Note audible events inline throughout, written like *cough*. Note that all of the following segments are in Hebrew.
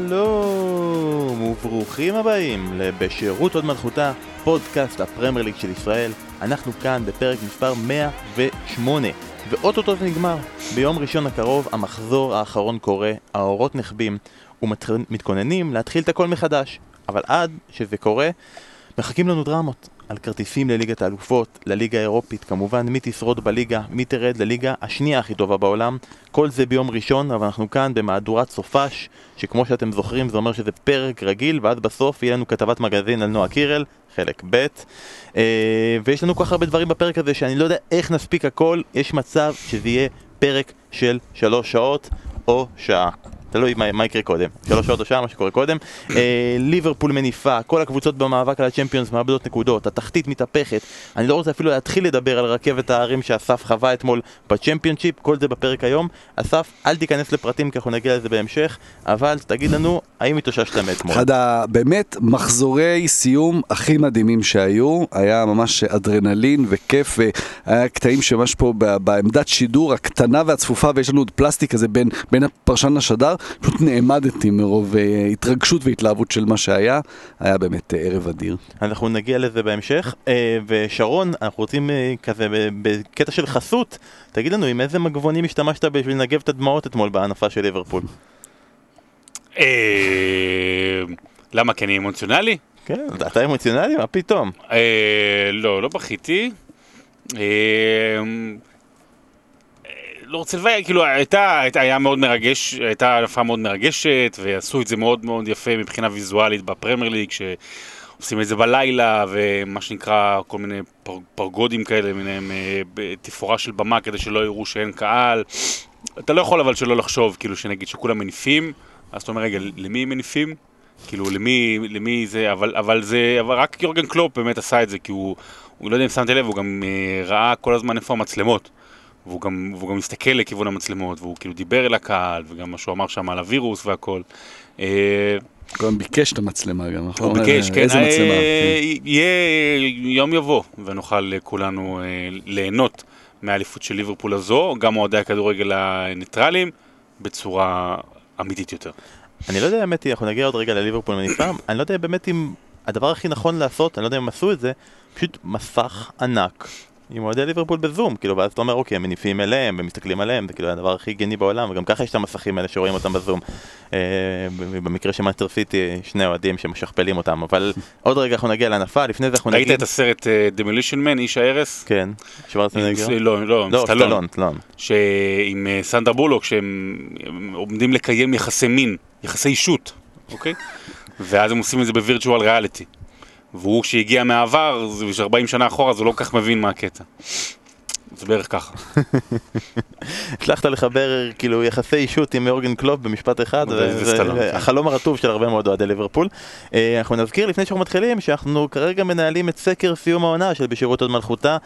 שלום וברוכים הבאים לבשירות הוד מלכותה, פודקאסט הפרמייר ליג של ישראל. אנחנו כאן בפרק מספר 108, ואו-טו-טו זה נגמר. ביום ראשון הקרוב המחזור האחרון קורה, האורות נכבים ומתכוננים להתחיל את הכל מחדש. אבל עד שזה קורה, מחכים לנו דרמות. על כרטיסים לליגת האלופות, לליגה האירופית, כמובן מי תשרוד בליגה, מי תרד לליגה השנייה הכי טובה בעולם. כל זה ביום ראשון, אבל אנחנו כאן במהדורת סופש, שכמו שאתם זוכרים זה אומר שזה פרק רגיל, ואז בסוף יהיה לנו כתבת מגזין על נועה קירל, חלק ב', אה, ויש לנו כל כך הרבה דברים בפרק הזה שאני לא יודע איך נספיק הכל, יש מצב שזה יהיה פרק של שלוש שעות או שעה. תלוי מה, מה יקרה קודם, שלוש שעות או שעה, מה שקורה קודם. אה, ליברפול מניפה, כל הקבוצות במאבק על הצ'מפיונס מאבדות נקודות, התחתית מתהפכת. אני לא רוצה אפילו להתחיל לדבר על רכבת ההרים שאסף חווה אתמול בצ'מפיונשיפ, כל זה בפרק היום. אסף, אל תיכנס לפרטים כי אנחנו נגיע לזה בהמשך, אבל תגיד לנו, האם התאוששת מאתמול? אחד הבאמת מחזורי סיום הכי מדהימים שהיו, היה ממש אדרנלין וכיף, והיה קטעים שממש פה בעמדת שידור הקטנה והצפופה, ויש לנו עוד פלסטיק כזה בין, בין הפרשן לשדר. פשוט נעמדתי מרוב אה, התרגשות והתלהבות של מה שהיה, היה באמת אה, ערב אדיר. אנחנו נגיע לזה בהמשך, אה, ושרון, אנחנו רוצים כזה בקטע של חסות, תגיד לנו עם איזה מגבונים השתמשת בשביל לנגב את הדמעות אתמול בהנפה של ליברפול? למה, כי אני אמוציונלי? כן, אתה אמוציונלי? מה פתאום? לא, לא בכיתי. לא רוצה לבייע, כאילו הייתה, הייתה, היה מאוד מרגש, הייתה העדפה מאוד מרגשת, ועשו את זה מאוד מאוד יפה מבחינה ויזואלית בפרמייר ליג, שעושים את זה בלילה, ומה שנקרא כל מיני פר, פרגודים כאלה, מיניהם אה, תפאורה של במה כדי שלא יראו שאין קהל. אתה לא יכול אבל שלא לחשוב, כאילו שנגיד שכולם מניפים, אז אתה אומר, רגע, למי מניפים? כאילו, למי, למי זה, אבל, אבל זה, אבל רק יורגן קלופ באמת עשה את זה, כי הוא, הוא לא יודע אם שמתי לב, הוא גם אה, ראה כל הזמן איפה המצלמות. והוא גם, והוא גם הסתכל לכיוון המצלמות, והוא כאילו דיבר אל הקהל, וגם מה שהוא אמר שם על הווירוס והכל. הוא גם ביקש את המצלמה גם, נכון? הוא ביקש, כן. איזה מצלמה? אה, כן. יהיה, יום יבוא, ונוכל כולנו אה, ליהנות מהאליפות של ליברפול הזו, גם אוהדי הכדורגל הניטרלים, בצורה אמיתית יותר. אני לא יודע באמת, אנחנו נגיע עוד רגע לליברפול מניפה, אני לא יודע באמת אם הדבר הכי נכון לעשות, אני לא יודע אם עשו את זה, פשוט מסך ענק עם אוהדי ליברפול בזום, כאילו, ואז אתה אומר, אוקיי, הם מניפים אליהם ומסתכלים עליהם, זה כאילו הדבר הכי הגיוני בעולם, וגם ככה יש את המסכים האלה שרואים אותם בזום. אה, במקרה של מנצ'סטר סיטי, שני אוהדים שמשכפלים אותם, אבל *laughs* עוד רגע אנחנו נגיע להנפה, לפני זה אנחנו נגיד... ראית את הסרט אה, מן, איש ההרס? כן, שוורצנגר? לא, לא, לא, סטלון. שעם אה, סנדר בולוק, שהם עומדים לקיים יחסי מין, יחסי אישות, אוקיי? ואז הם עושים את זה בווירטואל ריאליטי. והוא שהגיע מהעבר, זה 40 שנה אחורה, אז הוא לא כל כך מבין מה הקטע. זה בערך ככה. *laughs* הצלחת לחבר כאילו יחסי אישות עם אורגן קלוב במשפט אחד, והחלום כן. הרטוב של הרבה מאוד אוהדי ליברפול. אה, אנחנו נזכיר לפני שאנחנו מתחילים שאנחנו כרגע מנהלים את סקר סיום העונה של בשירות עוד מלכותה.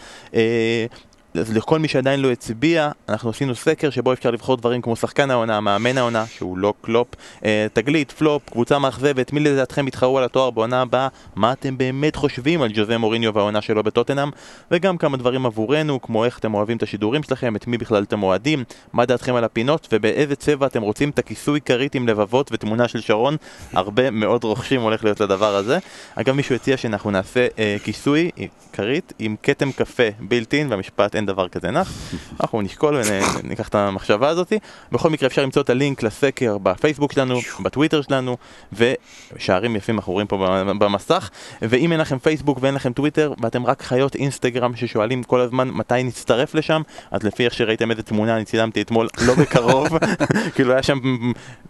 אז לכל מי שעדיין לא הצביע, אנחנו עשינו סקר שבו אפשר לבחור דברים כמו שחקן העונה, מאמן העונה, שהוא לא קלופ, אה, תגלית, פלופ, קבוצה מאכזבת, מי לדעתכם יתחרו על התואר בעונה הבאה, מה אתם באמת חושבים על ג'וזה מוריניו והעונה שלו בטוטנאם, וגם כמה דברים עבורנו, כמו איך אתם אוהבים את השידורים שלכם, את מי בכלל אתם אוהדים, מה דעתכם על הפינות, ובאיזה צבע אתם רוצים את הכיסוי כרית עם לבבות ותמונה של שרון, הרבה מאוד רוכשים הולך להיות לדבר הזה. אגב, מישהו הציע שאנחנו נעשה אה, כיסוי כרית עם כתם קפה בילטין, והמשפט דבר כזה נח. אנחנו נשקול וניקח את המחשבה הזאת. בכל מקרה אפשר למצוא את הלינק לסקר בפייסבוק שלנו, בטוויטר שלנו, ושערים יפים אנחנו רואים פה במסך. ואם אין לכם פייסבוק ואין לכם טוויטר, ואתם רק חיות אינסטגרם ששואלים כל הזמן מתי נצטרף לשם, אז לפי איך שראיתם איזה תמונה אני צילמתי אתמול לא בקרוב, *laughs* כאילו היה שם,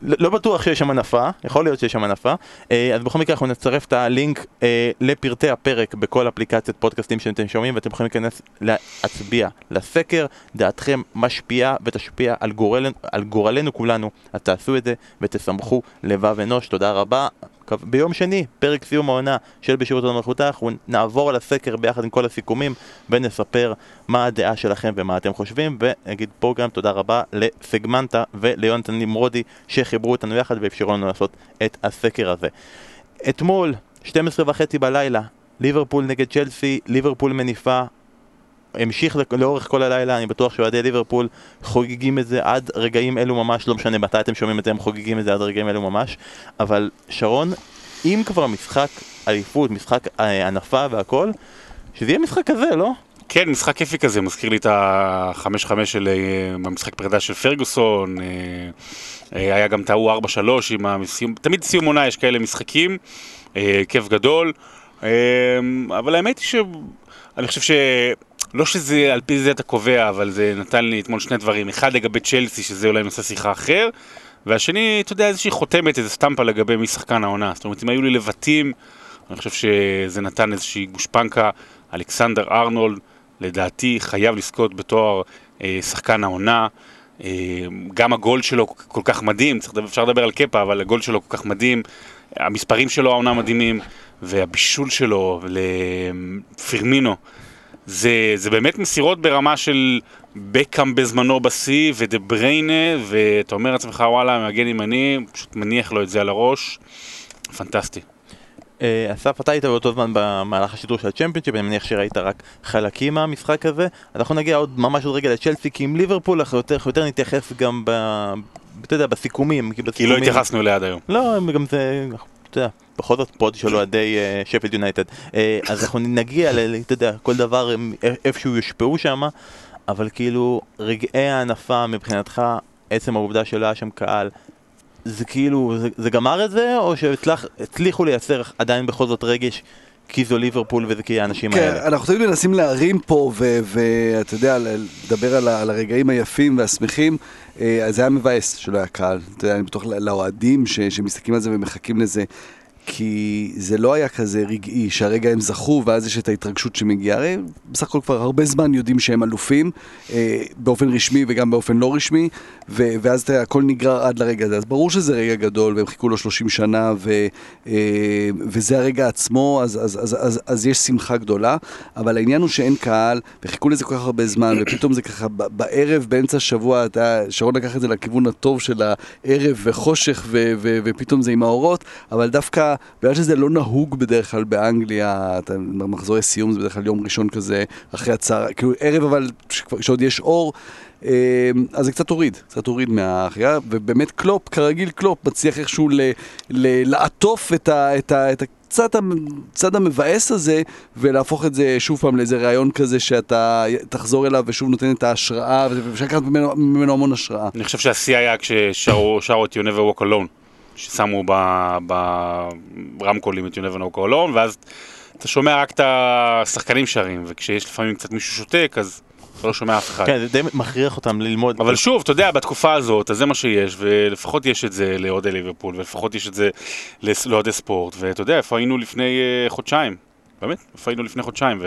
לא בטוח שיש שם הנפה, יכול להיות שיש שם הנפה. אה, אז בכל מקרה אנחנו נצרף את הלינק אה, לפרטי הפרק בכל אפליקציית פודקאסטים שאתם שומעים, ואתם יכולים להיכנס להצביע לסקר, דעתכם משפיעה ותשפיע על, גורל, על גורלנו כולנו, אז תעשו את זה ותסמכו לבב אנוש, תודה רבה. ביום שני, פרק סיום העונה של בשירות המלכותה, אנחנו נעבור על הסקר ביחד עם כל הסיכומים ונספר מה הדעה שלכם ומה אתם חושבים. ונגיד פה גם תודה רבה לסגמנטה וליונתן נמרודי שחיברו אותנו יחד ואפשרו לנו לעשות את הסקר הזה. אתמול, 12 וחצי בלילה, ליברפול נגד צ'לסי, ליברפול מניפה המשיך לאורך כל הלילה, אני בטוח שאוהדי ליברפול חוגגים את זה עד רגעים אלו ממש, לא משנה מתי אתם שומעים את זה, הם חוגגים את זה עד רגעים אלו ממש, אבל שרון, אם כבר משחק אליפות, משחק אה, הנפה והכל, שזה יהיה משחק כזה, לא? כן, משחק כיפי כזה, מזכיר לי את החמש חמש של המשחק פרידה של פרגוסון, היה גם את ההוא ארבע שלוש עם הסיום, תמיד סיום עונה יש כאלה משחקים, כיף גדול, אבל האמת היא שאני חושב ש... לא שזה, על פי זה אתה קובע, אבל זה נתן לי אתמול שני דברים. אחד לגבי צ'לסי, שזה אולי נושא שיחה אחר, והשני, אתה יודע, איזושהי חותמת, איזה סטמפה לגבי מי שחקן העונה. זאת אומרת, אם היו לי לבטים, אני חושב שזה נתן איזושהי גושפנקה. אלכסנדר ארנולד, לדעתי, חייב לזכות בתואר אה, שחקן העונה. אה, גם הגול שלו כל כך מדהים, צריך, אפשר לדבר על קפה, אבל הגול שלו כל כך מדהים. המספרים שלו העונה מדהימים, והבישול שלו לפירמינו. זה, זה באמת מסירות ברמה של בקאם בזמנו בשיא ודה בריינה, ואתה אומר לעצמך וואלה, מגן ימני, פשוט מניח לו את זה על הראש, פנטסטי. אה, אסף, אתה היית באותו זמן במהלך השידור של ה Championship, אני מניח שראית רק חלקים מהמשחק הזה. אנחנו נגיע עוד ממש עוד רגע לצ'לסי, כי עם ליברפול אנחנו יותר, יותר נתייחס גם ב... אתה יודע, בסיכומים. כי, בסיכומים... כי לא התייחסנו אליה עד היום. לא, גם זה, אתה יודע, בכל זאת פוד של אוהדי שפילד יונייטד. אז אנחנו נגיע, אתה יודע, כל דבר איפשהו יושפעו שם, אבל כאילו, רגעי ההנפה מבחינתך, עצם העובדה שלא היה שם קהל, זה כאילו, זה, זה גמר את זה, או שהצליחו לייצר עדיין בכל זאת רגש כי זו ליברפול וזה כי האנשים כן, האלה. כן, אנחנו תמיד מנסים להרים פה, ואתה יודע, לדבר על, על הרגעים היפים והשמחים, אה, אז זה היה מבאס שלא היה קהל. אתה יודע, אני בטוח לאוהדים שמסתכלים על זה ומחכים לזה. כי זה לא היה כזה רגעי, שהרגע הם זכו ואז יש את ההתרגשות שמגיעה. הרי בסך הכל כבר הרבה זמן יודעים שהם אלופים, אה, באופן רשמי וגם באופן לא רשמי, ו- ואז אתה, הכל נגרר עד לרגע הזה. אז ברור שזה רגע גדול, והם חיכו לו 30 שנה, ו- אה, וזה הרגע עצמו, אז, אז, אז, אז, אז יש שמחה גדולה, אבל העניין הוא שאין קהל, וחיכו לזה כל כך הרבה זמן, ופתאום זה ככה בערב, באמצע השבוע, אתה, שרון לקח את זה לכיוון הטוב של הערב וחושך, ו- ו- ופתאום זה עם האורות, אבל דווקא... בגלל שזה לא נהוג בדרך כלל באנגליה, מחזורי סיום זה בדרך כלל יום ראשון כזה, אחר הצהריים, כאילו ערב אבל שעוד יש אור. אמ, אז זה קצת הוריד, קצת הוריד מהאווירה, ובאמת קלופ, כרגיל קלופ, מצליח איכשהו ל, ל, לעטוף את, ה, את, ה, את הצד, הצד המבאס הזה, ולהפוך את זה שוב פעם לאיזה רעיון כזה שאתה תחזור אליו ושוב נותן את ההשראה, ואפשר לקחת ממנו, ממנו המון השראה. אני חושב שהשיא היה כששרו את You Never Walk Alone. ששמו ברמקולים את יונבן אוקולון, ואז אתה שומע רק את השחקנים שרים, וכשיש לפעמים קצת מישהו שותק, אז אתה לא שומע אף אחד. כן, זה די מכריח אותם ללמוד. אבל שוב, אתה יודע, בתקופה הזאת, אז זה מה שיש, ולפחות יש את זה לאוהדי ליברפול, ולפחות יש את זה לאוהדי ספורט, ואתה יודע, איפה היינו לפני uh, חודשיים? באמת, איפה היינו לפני חודשיים,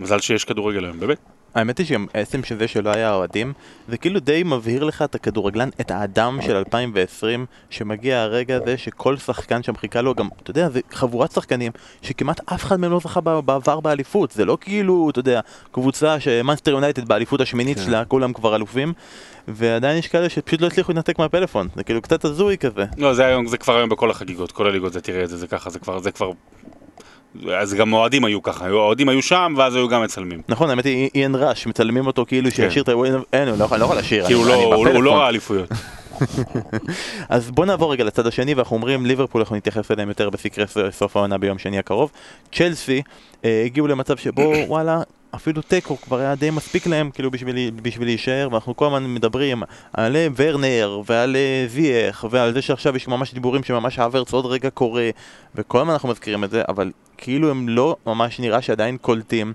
ומזל שיש כדורגל היום, באמת. האמת היא שעצם של זה שלא היה אוהדים, זה כאילו די מבהיר לך את הכדורגלן, את האדם של 2020, שמגיע הרגע הזה שכל שחקן שם חיכה לו, גם, אתה יודע, זה חבורת שחקנים שכמעט אף אחד מהם לא זכה בעבר באליפות, זה לא כאילו, אתה יודע, קבוצה שמאנסטר יונייטד באליפות השמינית כן. שלה, כולם כבר אלופים. ועדיין יש כאלה שפשוט לא הצליחו לנתק מהפלאפון, זה כאילו קצת הזוי כזה. לא, זה, היום, זה כבר היום בכל החגיגות, כל הליגות זה תראה את זה, זה ככה, זה כבר, זה כבר אז גם אוהדים היו ככה, האוהדים היו שם ואז היו גם מצלמים. נכון, האמת היא איין ראש, מצלמים אותו כאילו שישיר את האירועים, אין, הוא לא יכול לשיר, כי הוא לא ראה אליפויות. *laughs* אז בוא נעבור רגע לצד השני ואנחנו אומרים ליברפול אנחנו נתייחס אליהם יותר בסקרי סוף העונה ביום שני הקרוב. צ'לסי אה, הגיעו למצב שבו *coughs* וואלה אפילו תיקו כבר היה די מספיק להם כאילו בשביל, בשביל להישאר ואנחנו כל הזמן מדברים על ורנר ועל זייח ועל זה שעכשיו יש ממש דיבורים שממש האוורץ עוד רגע קורה וכל הזמן אנחנו מזכירים את זה אבל כאילו הם לא ממש נראה שעדיין קולטים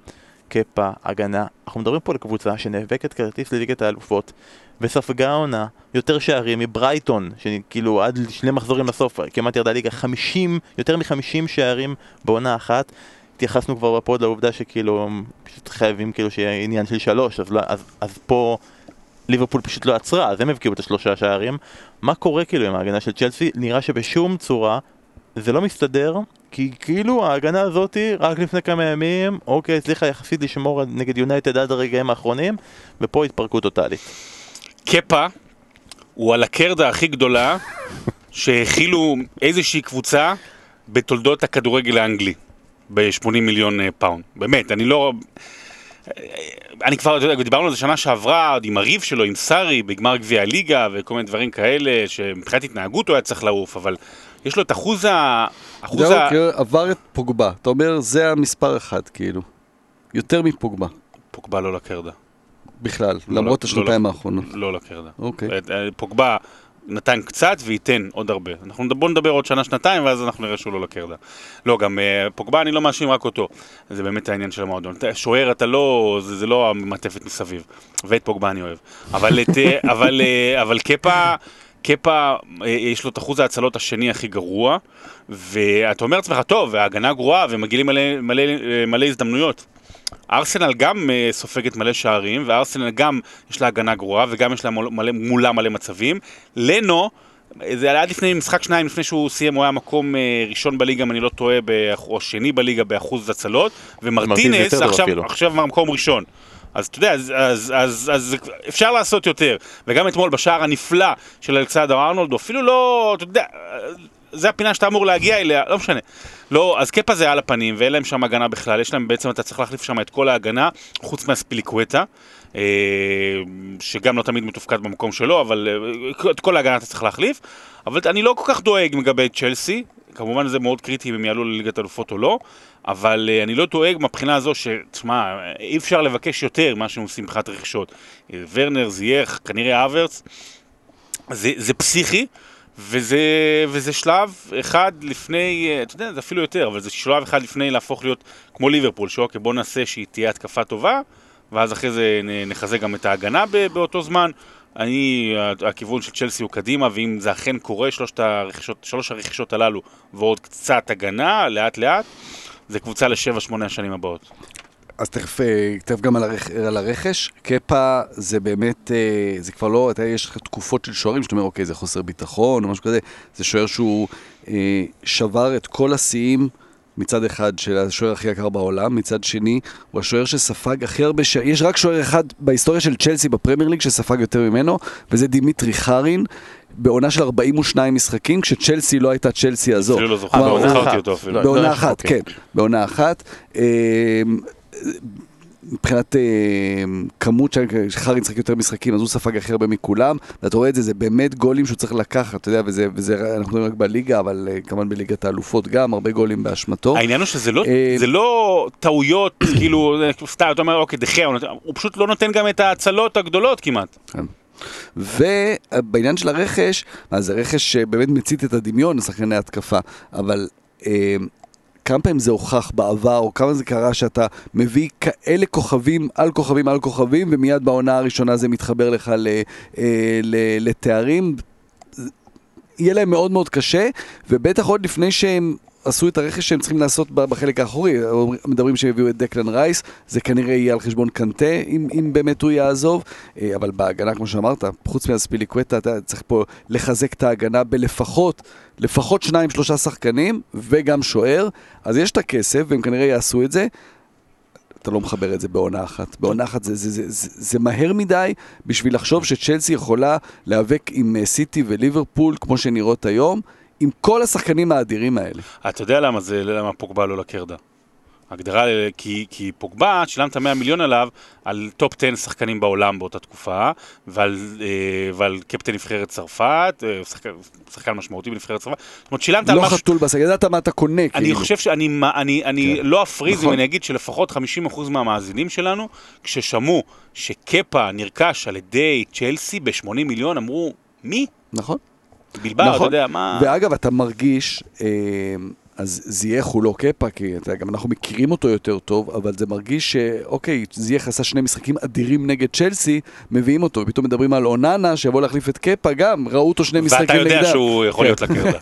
קפה, הגנה אנחנו מדברים פה על קבוצה שנאבקת כרטיס לליגת האלופות וספגה עונה יותר שערים מברייטון שכאילו עד שני מחזורים לסוף כמעט ירדה ליגה 50, יותר מ-50 שערים בעונה אחת התייחסנו כבר בפוד לעובדה שכאילו פשוט חייבים כאילו שיהיה עניין של שלוש, אז, לא, אז, אז פה ליברפול פשוט לא עצרה, אז הם הבקיעו את השלושה שערים. מה קורה כאילו עם ההגנה של צ'לסי? נראה שבשום צורה זה לא מסתדר, כי כאילו ההגנה הזאתי רק לפני כמה ימים, אוקיי, הצליחה יחסית לשמור נגד יונייטד עד הרגעים האחרונים, ופה התפרקות טוטאלית. קפה הוא ההחתמה הכי גדולה *laughs* שהכילו איזושהי קבוצה בתולדות הכדורגל האנגלי. ב-80 מיליון אה, פאונד. באמת, אני לא... אני כבר, דיברנו על זה שנה שעברה, עוד עם הריב שלו, עם סארי, בגמר גביע הליגה וכל מיני דברים כאלה, שמבחינת התנהגות הוא היה צריך לעוף, אבל יש לו את אחוז ה... אחוז ה... כאילו, עבר את פוגבה. אתה אומר, זה המספר אחד, כאילו. יותר מפוגבה. פוגבה לא לקרדה. בכלל, לא למרות לא, השנתיים לא, האחרונות. לא לקרדה. אוקיי. אה, פוגבה נתן קצת וייתן עוד הרבה. אנחנו בוא נדבר עוד שנה-שנתיים ואז אנחנו נראה שהוא לא לקרדה. לא, גם uh, פוגבה אני לא מאשים רק אותו. זה באמת העניין של המועדון. שוער אתה לא, זה, זה לא המעטפת מסביב. ואת פוגבה אני אוהב. אבל, את, אה, אבל, uh, אבל קפה... קפה, יש לו את אחוז ההצלות השני הכי גרוע, ואתה אומר לעצמך, טוב, ההגנה גרועה ומגיעים מלא, מלא, מלא הזדמנויות. ארסנל גם uh, סופגת מלא שערים, וארסנל גם יש לה הגנה גרועה, וגם יש לה מלא, מולה מלא מצבים. לנו, זה היה עד לפני משחק שניים, לפני שהוא סיים, הוא היה מקום ראשון בליגה, אם אני לא טועה, או שני בליגה באחוז הצלות, ומרטינס עכשיו, עכשיו מקום ראשון. אז אתה יודע, אז, אז, אז, אז אפשר לעשות יותר. וגם אתמול בשער הנפלא של אלכסנדר ארנולד, אפילו לא, אתה יודע, זה הפינה שאתה אמור להגיע אליה, לא משנה. לא, אז קפה זה על הפנים, ואין להם שם הגנה בכלל, יש להם בעצם, אתה צריך להחליף שם את כל ההגנה, חוץ מהספיליקווטה, אה, שגם לא תמיד מתופקד במקום שלו, אבל אה, את כל ההגנה אתה צריך להחליף. אבל אני לא כל כך דואג לגבי צ'לסי, כמובן זה מאוד קריטי אם הם יעלו לליגת אלופות או לא, אבל uh, אני לא דואג מהבחינה הזו שתשמע, אי אפשר לבקש יותר מה שהם עושים מבחינת רכישות. ורנר, זייח, כנראה אברץ, זה, זה פסיכי. וזה, וזה שלב אחד לפני, אה, אתה יודע, זה אפילו יותר, אבל זה שלב אחד לפני להפוך להיות כמו ליברפול, שאוקיי, בוא נעשה שהיא תהיה התקפה טובה, ואז אחרי זה נחזק גם את ההגנה באותו זמן. אני, הכיוון של צ'לסי הוא קדימה, ואם זה אכן קורה, שלושת הרכישות, שלוש הרכישות הללו ועוד קצת הגנה, לאט לאט, זה קבוצה לשבע, שמונה השנים הבאות. אז תכף, אה, תכף גם על, הרכ... על הרכש. קפה זה באמת, אה, זה כבר לא, אתה, יש לך תקופות של שוערים שאתה אומר, אוקיי, זה חוסר ביטחון או משהו כזה. זה שוער שהוא אה, שבר את כל השיאים מצד אחד של השוער הכי יקר בעולם, מצד שני, הוא השוער שספג הכי הרבה ש... יש רק שוער אחד בהיסטוריה של צ'לסי בפרמייר ליג שספג יותר ממנו, וזה דימיטרי חרין. בעונה של 42 משחקים, כשצ'לסי לא הייתה צ'לסי הזו. אפילו לא זוכר, בעונה אחת. בעונה אחת, כן, בעונה אחת. מבחינת אה, כמות שחרין שחק יותר משחקים, אז הוא ספג הכי הרבה מכולם, ואתה רואה את זה, זה באמת גולים שהוא צריך לקחת, אתה יודע, וזה, וזה אנחנו מדברים רק בליגה, אבל אה, כמובן בליגת האלופות גם, הרבה גולים באשמתו. העניין הוא שזה לא, אה, זה לא טעויות, *clears throat* כאילו, סתם, אתה אומר, אוקיי, דחיה, הוא, הוא פשוט לא נותן גם את ההצלות הגדולות כמעט. כן. ובעניין של הרכש, אז זה רכש שבאמת מצית את הדמיון לשחקני התקפה, אבל אה, כמה פעמים זה הוכח בעבר, או כמה זה קרה שאתה מביא כאלה כוכבים על כוכבים על כוכבים, ומיד בעונה הראשונה זה מתחבר לך ל, אה, ל, לתארים. יהיה להם מאוד מאוד קשה, ובטח עוד לפני שהם עשו את הרכש שהם צריכים לעשות בחלק האחורי, מדברים שהם הביאו את דקלן רייס, זה כנראה יהיה על חשבון קנטה, אם, אם באמת הוא יעזוב, אה, אבל בהגנה, כמו שאמרת, חוץ מהספיליקווטה, אתה צריך פה לחזק את ההגנה בלפחות, לפחות שניים, שלושה שחקנים, וגם שוער, אז יש את הכסף, והם כנראה יעשו את זה. אתה לא מחבר את זה בעונה אחת. בעונה אחת זה, זה, זה, זה, זה מהר מדי בשביל לחשוב שצ'לסי יכולה להיאבק עם אה, סיטי וליברפול כמו שהן נראות היום. עם כל השחקנים האדירים האלה. אתה יודע למה זה, למה פוגבה לא לקרדה. הגדרה, כי, כי פוגבה, שילמת 100 מיליון עליו על top 10 שחקנים בעולם באותה תקופה, ועל, אה, ועל קפטן נבחרת צרפת, אה, שחקן, שחקן משמעותי בנבחרת צרפת. זאת אומרת, שילמת לא על משהו... לא חתול בסגל, ידעת מה אתה קונה, אני כאילו. חושב שאני אני, אני כן. לא אפריז נכון. אם אני אגיד שלפחות 50% מהמאזינים שלנו, כששמעו שקפה נרכש על ידי צ'לסי ב-80 מיליון, אמרו, מי? נכון. בלבד, נכון. אתה יודע, מה... ואגב, אתה מרגיש, אה, אז זייח הוא לא קפה, כי אתה, גם אנחנו מכירים אותו יותר טוב, אבל זה מרגיש שאוקיי, זייח עשה שני משחקים אדירים נגד צ'לסי, מביאים אותו, ופתאום מדברים על אוננה, שיבוא להחליף את קפה גם, ראו אותו שני משחקים נגדם. ואתה יודע שהוא יכול להיות לקרדה.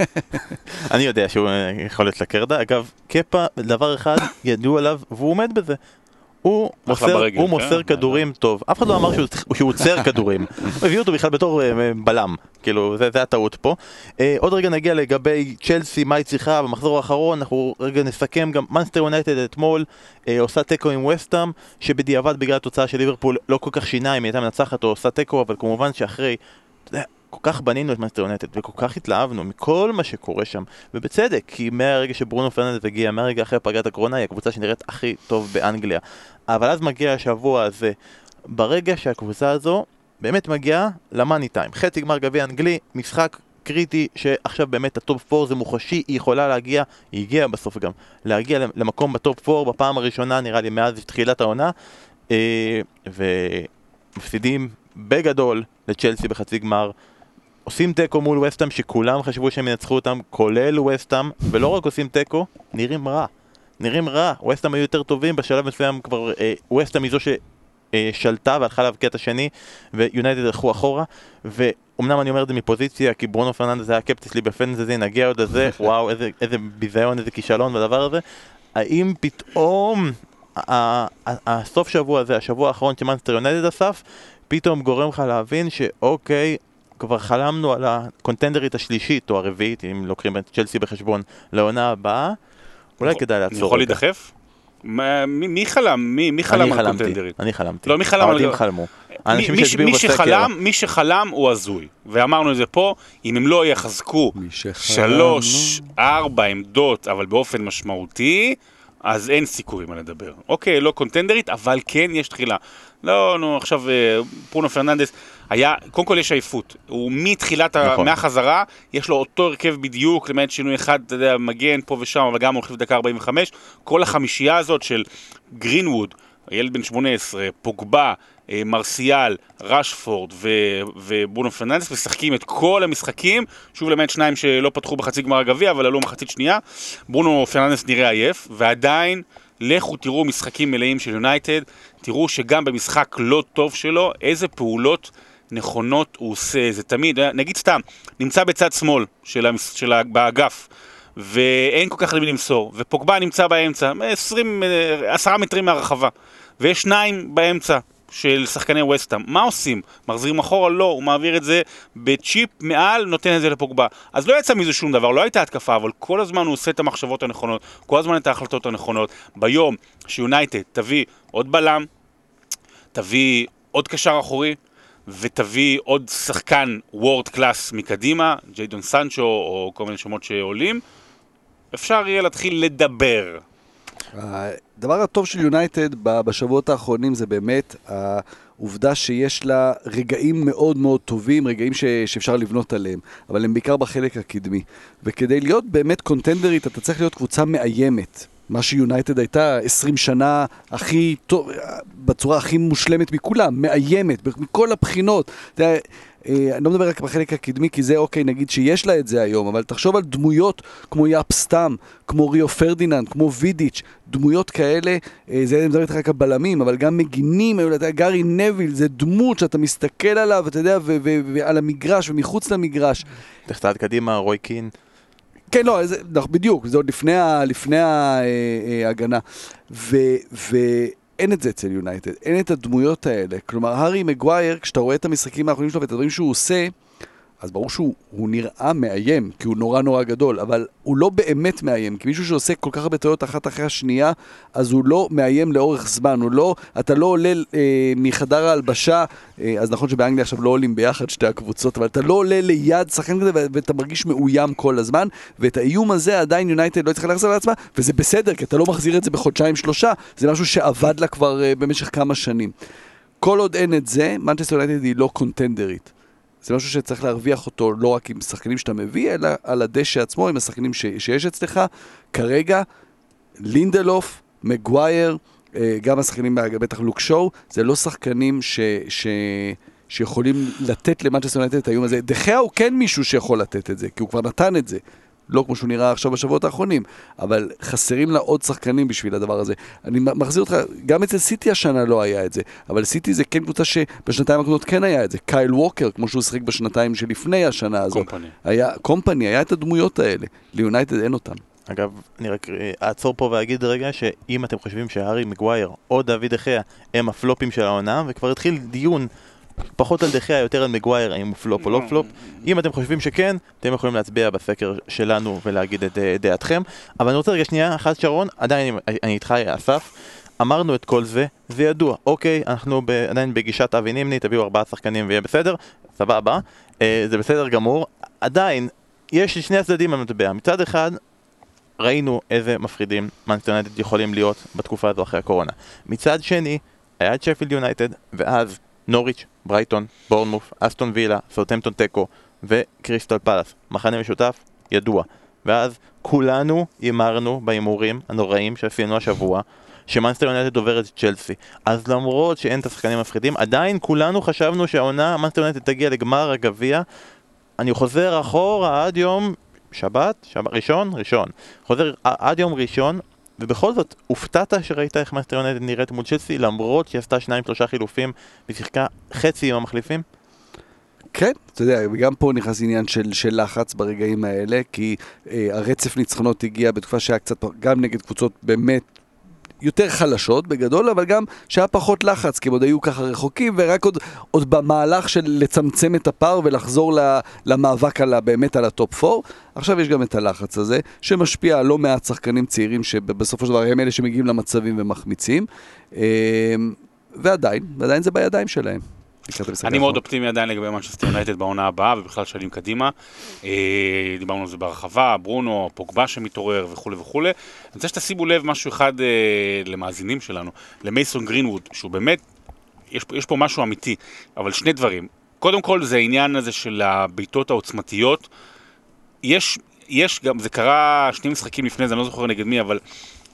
*laughs* אני יודע שהוא יכול להיות לקרדה. אגב, קפה, דבר אחד ידעו עליו, והוא עומד בזה. הוא מוסר, ברגל, הוא מוסר כן? כדורים טוב, אף אחד לא אמר שהוא, שהוא עוצר *laughs* כדורים, הוא הביא אותו בכלל בתור uh, בלם, כאילו זה, זה הטעות פה. Uh, עוד רגע נגיע לגבי צ'לסי, מה היא צריכה במחזור האחרון, אנחנו רגע נסכם גם מנצ'סטר יונייטד אתמול uh, עושה תיקו עם ווסטהאם, שבדיעבד בגלל התוצאה של ליברפול לא כל כך שינה אם היא הייתה מנצחת או עושה תיקו, אבל כמובן שאחרי כל כך בנינו את מנצ'סטר יונייטד, וכל כך התלהבנו מכל מה שקורה שם, ובצדק, כי מהרגע שברונו פרננדס הגיע, מהרגע אחרי פגרת הקורונה, היא הקבוצה שנראית הכי טוב באנגליה. אבל אז מגיע השבוע הזה, ברגע שהקבוצה הזו באמת מגיעה ל money time. חצי גמר גביע אנגלי, משחק קריטי שעכשיו באמת ה top 4 זה מוחשי, היא יכולה להגיע, היא הגיעה בסוף גם, להגיע למקום ב top 4 בפעם הראשונה נראה לי מאז תחילת העונה אה, ומפסידים בגדול לצ'לסי בחצי גמר עושים תיקו מול ווסטהאם שכולם חשבו שהם ינצחו אותם, כולל ווסטהאם, ולא רק עושים תיקו, נראים רע. נראים רע, ווסטהאם היו יותר טובים, בשלב מסוים כבר אה, ווסטהאם היא זו ששלטה והלכה להבקיע את השני, ויונייטד הלכו אחורה, ואומנם אני אומר את זה מפוזיציה, כי ברונו פרננדס היה הקפטן שלי ב fantasy, נגיע עוד לזה, *laughs* וואו, איזה, איזה ביזיון, איזה כישלון בדבר הזה. האם פתאום הסוף שבוע הזה, השבוע האחרון שמאנסטר יונייטד אסף, פתאום גורם לך להבין שאוקיי, כבר חלמנו על ה contenderית השלישית או הרביעית, אם לוקחים את צ'לסי בחשבון, לעונה הבאה, אולי כדאי לעצור. אני יכול להידחף? מי חלם? מי חלם על קונטנדרית? אני חלמתי. לא, מי חלם על... האוהדים חלמו. האנשים שהצביעו בסקר. מי שחלם הוא הזוי. ואמרנו את זה פה, אם הם לא יחזקו שלוש, ארבע עמדות, אבל באופן משמעותי, אז אין סיכויים על לדבר. אוקיי, לא קונטנדרית, אבל כן יש תחילה. לא, נו, עכשיו אה, פרונו פרננדס, היה, קודם כל יש עייפות. הוא מתחילת, נכון. מהחזרה, יש לו אותו הרכב בדיוק, למעט שינוי אחד, אתה יודע, מגן פה ושם, אבל גם הולכים דקה 45. כל החמישייה הזאת של גרינווד, ילד בן 18, פוגבה, אה, מרסיאל, רשפורד וברונו פרננדס משחקים את כל המשחקים, שוב למעט שניים שלא פתחו בחצי גמר הגביע, אבל עלו מחצית שנייה. ברונו פרננדס נראה עייף, ועדיין, לכו תראו משחקים מלאים של יונייטד, תראו שגם במשחק לא טוב שלו, איזה פעולות נכונות הוא עושה. זה תמיד, נגיד סתם, נמצא בצד שמאל של, המס, של באגף. ואין כל כך למי למסור, ופוגבה נמצא באמצע, 20, 10 מטרים מהרחבה, ויש שניים באמצע, של שחקני וסטאם. מה עושים? מחזירים אחורה? לא, הוא מעביר את זה בצ'יפ מעל, נותן את זה לפוגבה. אז לא יצא מזה שום דבר, לא הייתה התקפה, אבל כל הזמן הוא עושה את המחשבות הנכונות, כל הזמן את ההחלטות הנכונות. ביום שיונייטד תביא עוד בלם, תביא עוד קשר אחורי, ותביא עוד שחקן world class מקדימה, ג'יידון סנצ'ו או כל מיני שמות שעולים, אפשר יהיה להתחיל לדבר. הדבר הטוב של יונייטד בשבועות האחרונים זה באמת העובדה שיש לה רגעים מאוד מאוד טובים, רגעים ש, שאפשר לבנות עליהם, אבל הם בעיקר בחלק הקדמי. וכדי להיות באמת contenderית אתה צריך להיות קבוצה מאיימת. מה שיונייטד הייתה 20 שנה הכי טוב, בצורה הכי מושלמת מכולם, מאיימת, מכל הבחינות. אתה יודע, אה, אני לא מדבר רק בחלק הקדמי, כי זה אוקיי, נגיד שיש לה את זה היום, אבל תחשוב על דמויות כמו יאפ סטאם, כמו ריו פרדיננד, כמו וידיץ', דמויות כאלה, אה, זה אני מדבר איתך רק על בלמים, אבל גם מגינים, אתה יודע, גארי נוויל, זה דמות שאתה מסתכל עליו, אתה יודע, ועל המגרש ומחוץ למגרש. תלך קדימה, רוי קין. כן, לא, זה, בדיוק, זה עוד לפני, לפני ההגנה. ו... ו אין את זה אצל יונייטד, אין את הדמויות האלה. כלומר, הארי מגווייר, כשאתה רואה את המשחקים האחרונים שלו ואת הדברים שהוא עושה, אז ברור שהוא נראה מאיים, כי הוא נורא נורא גדול, אבל הוא לא באמת מאיים, כי מישהו שעושה כל כך הרבה טעויות אחת אחרי השנייה, אז הוא לא מאיים לאורך זמן, הוא לא, אתה לא עולה אה, מחדר ההלבשה, אה, אז נכון שבאנגליה עכשיו לא עולים ביחד שתי הקבוצות, אבל אתה לא עולה ליד שחקן כזה ואתה מרגיש מאוים כל הזמן, ואת האיום הזה עדיין יונייטד לא צריכה להחזיר לעצמה, וזה בסדר, כי אתה לא מחזיר את זה בחודשיים שלושה, זה משהו שעבד לה כבר אה, במשך כמה שנים. כל עוד אין את זה, מנצ'סטר יונייטד היא לא contenderית. זה משהו שצריך להרוויח אותו לא רק עם שחקנים שאתה מביא, אלא על הדשא עצמו, עם השחקנים ש, שיש אצלך. כרגע, לינדלוף, מגווייר, אה, גם השחקנים, בטח לוק שואו, זה לא שחקנים ש... ש שיכולים לתת למנצ'סטר יונייטד את האיום הזה. דה חאה הוא כן מישהו שיכול לתת את זה, כי הוא כבר נתן את זה. לא כמו שהוא נראה עכשיו בשבועות האחרונים, אבל חסרים לה עוד שחקנים בשביל הדבר הזה. אני מחזיר אותך, גם אצל סיטי השנה לא היה את זה, אבל סיטי זה כן קבוצה שבשנתיים הקודמות כן היה את זה. קייל ווקר, כמו שהוא שיחק בשנתיים שלפני השנה הזאת. קומפני. היה, קומפני, היה את הדמויות האלה. ליונייטד אין אותן. אגב, אני רק אעצור פה ואגיד רגע שאם אתם חושבים שהארי מגווייר או דויד דה חאה הם ה flopים של העונה, וכבר התחיל דיון פחות על דה חאה, יותר על מגווייר, האם הוא פלופ או לא פלופ. אם אתם חושבים שכן, אתם יכולים להצביע בסקר שלנו ולהגיד את אה, דעתכם. אבל אני רוצה רגע שנייה אחת, שרון, עדיין אני איתך, אסף. אמרנו את כל זה, זה ידוע. אוקיי, אנחנו ב, עדיין בגישת אבי נימני, תביאו ארבעה שחקנים ויהיה בסדר, סבבה. אה, זה בסדר גמור. עדיין, יש שני הצדדים במטבע. מצד אחד, ראינו איזה מפחידים מנסטר יכולים להיות בתקופה הזו אחרי הקורונה. מצד שני, היה את שפילד יונייטד, ואז נוריץ', ברייטון, בורנמות', אסטון וילה, סאוטמפטון תיקו וקריסטל פלאס. מחנה משותף, ידוע. ואז כולנו הימרנו בהימורים הנוראים שעשינו השבוע, שמאנסטר יונייטד עוברת את צ'לסי. אז למרות שאין את השחקנים המפחידים, עדיין כולנו חשבנו שהעונה, מאנסטר יונייטד תגיע לגמר הגביע. אני חוזר אחורה עד יום שבת, שבת, ראשון, ראשון. חוזר עד יום ראשון, ובכל זאת, הופתעת שראית איך מאנסטר יונייטד נראית מול צ'לסי, למרות שהיא עשתה שניים שלושה חילופים ושיחקה חצי עם המחליפים? כן, אתה יודע, גם פה נכנס עניין של, של לחץ ברגעים האלה, כי אה, הרצף ניצחונות הגיע בתקופה שהיה קצת, גם נגד קבוצות באמת יותר חלשות בגדול, אבל גם שהיה פחות לחץ, כי הם עוד היו ככה רחוקים, ורק עוד, עוד במהלך של לצמצם את הפער ולחזור למאבק על, באמת על ה top 4. עכשיו יש גם את הלחץ הזה, שמשפיע על לא מעט שחקנים צעירים, שבסופו של דבר הם אלה שמגיעים למצבים ומחמיצים. אה, ועדיין, ועדיין זה בידיים שלהם. אני מאוד אופטימי עדיין לגבי מנצ'סטר יונייטד בעונה הבאה ובכלל שנים קדימה. אה, דיברנו על זה בהרחבה, ברונו, פוגבה שמתעורר וכולי וכולי. אני רוצה שתשימו לב משהו אחד אה, למאזינים שלנו, למייסון גרינווד, שהוא באמת, יש, יש פה משהו אמיתי, אבל שני דברים. קודם כל זה העניין הזה של הבעיטות העוצמתיות. יש, יש גם, זה קרה שני משחקים לפני זה, אני לא זוכר נגד מי, אבל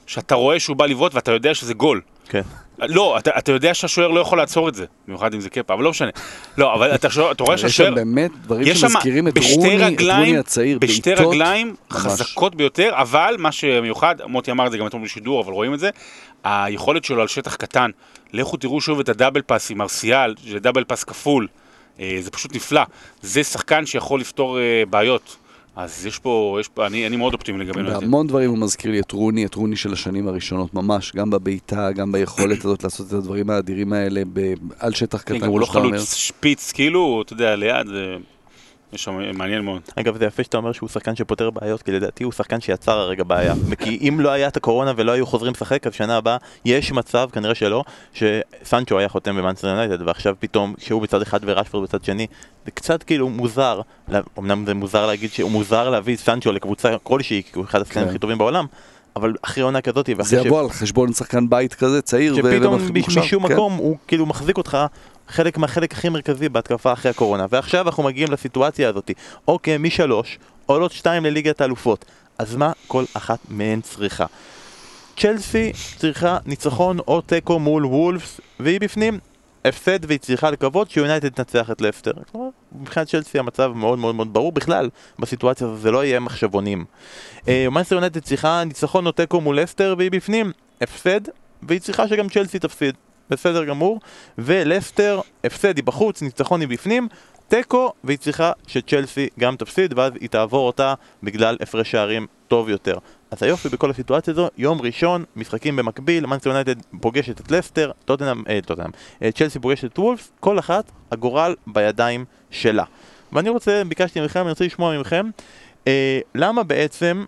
שאתה רואה שהוא בא לבעוט ואתה יודע שזה גול. כן. לא, אתה, אתה יודע שהשוער לא יכול לעצור את זה, במיוחד אם זה קפה, אבל לא משנה. לא, אבל אתה, אתה רואה שהשוער... יש שם באמת דברים שמזכירים את רוני, את רוני הצעיר, בשתי רגליים ממש. חזקות ביותר, אבל מה שמיוחד, מוטי אמר את זה גם אתמול בשידור, אבל רואים את זה, היכולת שלו על שטח קטן, לכו תראו שוב את הדאבל פאס עם ארסיאל, זה דאבל פאס כפול, אה, זה פשוט נפלא. זה שחקן שיכול לפתור אה, בעיות. אז יש פה, יש פה אני, אני מאוד אופטימי לגבי יונייטד. בהמון דברים הוא מזכיר לי את רוני, את רוני של השנים הראשונות ממש, גם בבעיטה, גם ביכולת הזאת לעשות את הדברים האדירים האלה על שטח קטן. הוא לא חלוץ שפיץ, כאילו, אתה יודע, ליד. יש שם מעניין מאוד. אגב, זה יפה שאתה אומר שהוא שחקן שפותר בעיות, כי לדעתי הוא שחקן שיצר הרגע בעיה. *laughs* כי אם לא היה את הקורונה ולא היו חוזרים לשחק, אז שנה הבאה יש מצב, כנראה שלא, שסנצ'ו היה חותם במאנסטר יונייטד, ועכשיו פתאום, שהוא בצד אחד וראשפורד בצד שני, זה קצת כאילו מוזר, אמנם זה מוזר להגיד שהוא מוזר להביא סנצ'ו לקבוצה כלשהי, כי הוא אחד השחקנים כן. הכי טובים בעולם, אבל אחרי עונה כזאת, זה יבוא על חשבון שחקן בית כזה צעיר שפתאום משום כן. מקום הוא כאילו מחזיק אותך חלק מהחלק הכי מרכזי בהתקפה אחרי הקורונה. ועכשיו אנחנו מגיעים לסיטואציה הזאת. אוקיי, משלוש, עולות שתיים לליגת האלופות. אז מה כל אחת מהן צריכה? צ'לסי צריכה ניצחון או תיקו מול וולפס, והיא בפנים. הפסד והיא צריכה לקוות שיונייטד תנצח את לסטר. מבחינת צ'לסי המצב מאוד מאוד מאוד ברור בכלל, בסיטואציה הזו זה לא יהיה מחשבונים. מנצ'סטר יונייטד צריכה ניצחון או תיקו מול לסטר והיא בפנים. הפסד, והיא צריכה שגם צ'לסי תפסיד. בסדר גמור, ולסטר, הפסד היא בחוץ, ניצחון היא בפנים, תיקו, והיא צריכה שצ'לסי גם תפסיד, ואז היא תעבור אותה בגלל הפרש שערים טוב יותר. אז היופי בכל הסיטואציה הזו, יום ראשון, משחקים במקביל, מנצ'סטר יונייטד פוגשת את לסטר, טוטנאם, אה, טוטנאם, אה, צ'לסי פוגשת את וולפס, כל אחת, הגורל בידיים שלה. ואני רוצה, ביקשתי מכם, אני רוצה לשמוע מכם, אה, למה בעצם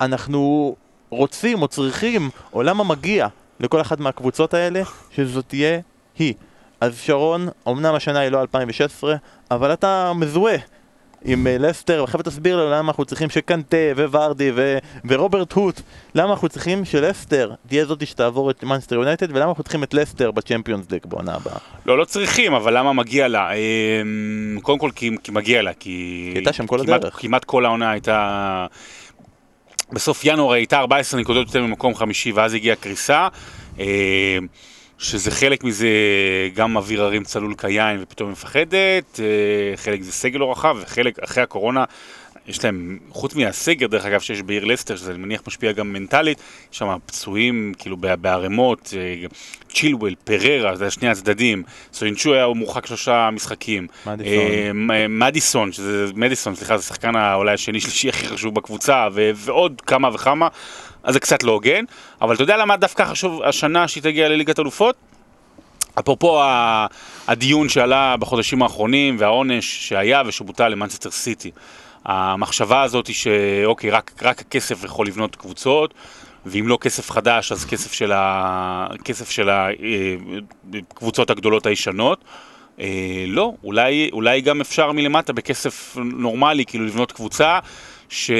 אנחנו רוצים או צריכים, או למה מגיע לכל אחת מהקבוצות האלה, שזאת תהיה היא. אז שרון, אמנם השנה היא לא 2016, אבל אתה מזוהה עם אה, לסטר, ועכשיו תסביר לנו למה אנחנו צריכים שקנטה וורדי ו- ורוברט הוט, למה אנחנו צריכים שלסטר תהיה זאתי שתעבור את מנסטר יונייטד, ולמה אנחנו צריכים את לסטר בצ'מפיונס ליג בעונה הבאה. לא, לא צריכים, אבל למה מגיע לה? אמ, קודם כל כי, כי מגיע לה, כי... היא הייתה שם כל כמעט, הדרך. כמעט כל העונה הייתה... בסוף ינואר הייתה 14 נקודות יותר ממקום חמישי, ואז הגיעה קריסה. אה, שזה חלק מזה גם אוויר הרים צלול כיין ופתאום מפחדת, אה, חלק זה סגל לא רחב, וחלק אחרי הקורונה יש להם, חוץ מהסגר דרך אגב שיש בעיר לסטר, שזה אני מניח משפיע גם מנטלית, יש שם פצועים כאילו בערימות, אה, צ'ילואל, פררה, זה שני הצדדים, סוינצ'ו היה מורחק שלושה משחקים, מדיסון, מדיסון, שזה מדיסון, סליחה, זה שחקן אולי השני שלישי הכי חשוב בקבוצה, ועוד כמה וכמה, אז זה קצת לא הוגן, אבל אתה יודע למה דווקא חשוב השנה שהיא תגיע לליגת אלופות? אפרופו הדיון שעלה בחודשים האחרונים והעונש שהיה ושבוטל למנצ'סטר סיטי. המחשבה הזאת היא שאוקיי, רק, רק הכסף יכול לבנות קבוצות, ואם לא כסף חדש, אז כסף של, ה... כסף של הקבוצות אה, הגדולות הישנות. אה, לא, אולי, אולי גם אפשר מלמטה בכסף נורמלי, כאילו לבנות קבוצה ש...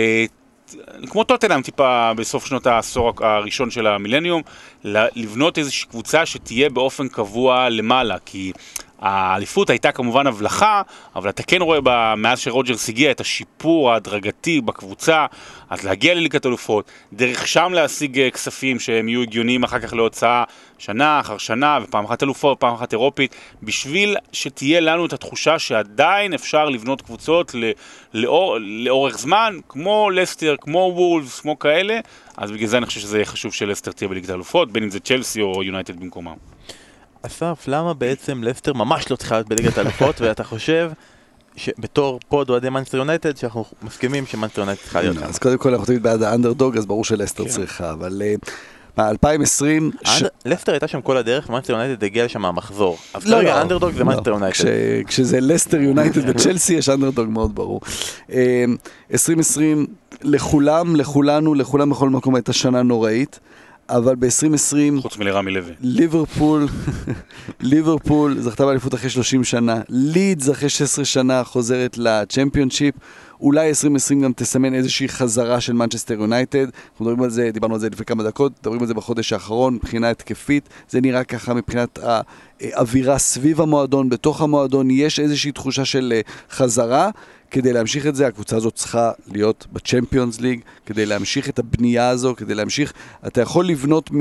כמו טוטנאם טיפה בסוף שנות העשור הראשון של המילניום, לבנות איזושהי קבוצה שתהיה באופן קבוע למעלה, כי האליפות הייתה כמובן הבלחה, אבל אתה כן רואה בה, מאז שרוג'רס הגיע את השיפור ההדרגתי בקבוצה, אז להגיע לליגת אלופות, דרך שם להשיג אה, כספים שהם יהיו הגיוניים אחר כך להוצאה שנה אחר שנה, ופעם אחת אלופות, פעם אחת אירופית, בשביל שתהיה לנו את התחושה שעדיין אפשר לבנות קבוצות לאור, לאורך זמן, כמו לסטר, כמו וולס, כמו כאלה, אז בגלל זה אני חושב שזה יהיה חשוב שלסטר תהיה בליגת אלופות, בין אם זה צ'לסי או יונייטד במקומם. אסף, למה בעצם לסטר ממש לא צריכה להיות בליגת האלופות, *laughs* ואתה חושב שבתור עוד אוהדי מנצ'סטר יונייטד, שאנחנו מסכימים שמנצ'סטר יונייטד צריכה להיות אז קודם כל אנחנו תמיד בעד האנדרדוג, אז ברור שלסטר כן. צריכה, אבל... מה, 2020... לסטר הייתה שם כל הדרך, ומנצ'סטר יונייטד הגיע לשם מהמחזור. אז לא, כרגע אנדרדוג לא. זה מנצ'סטר לא. יונייטד. כשזה לסטר יונייטד וצ'לסי יש אנדרדוג מאוד ברור. 2020, לכולם, לכולנו, לכולם בכל מקום הייתה שנה נוראית. אבל ב-2020... חוץ מלרמי לוי. ליברפול, *laughs* ליברפול זכתה באליפות אחרי 30 שנה, לידס אחרי 16 שנה חוזרת לצ'מפיונשיפ. אולי 2020 גם תסמן איזושהי חזרה של מנצ'סטר יונייטד. אנחנו מדברים על זה, דיברנו על זה לפני כמה דקות, מדברים על זה בחודש האחרון, מבחינה התקפית. זה נראה ככה מבחינת האווירה סביב המועדון, בתוך המועדון, יש איזושהי תחושה של אה, חזרה. כדי להמשיך את זה, הקבוצה הזאת צריכה להיות בצ'מפיונס ליג, כדי להמשיך את הבנייה הזו, כדי להמשיך... אתה יכול לבנות מ...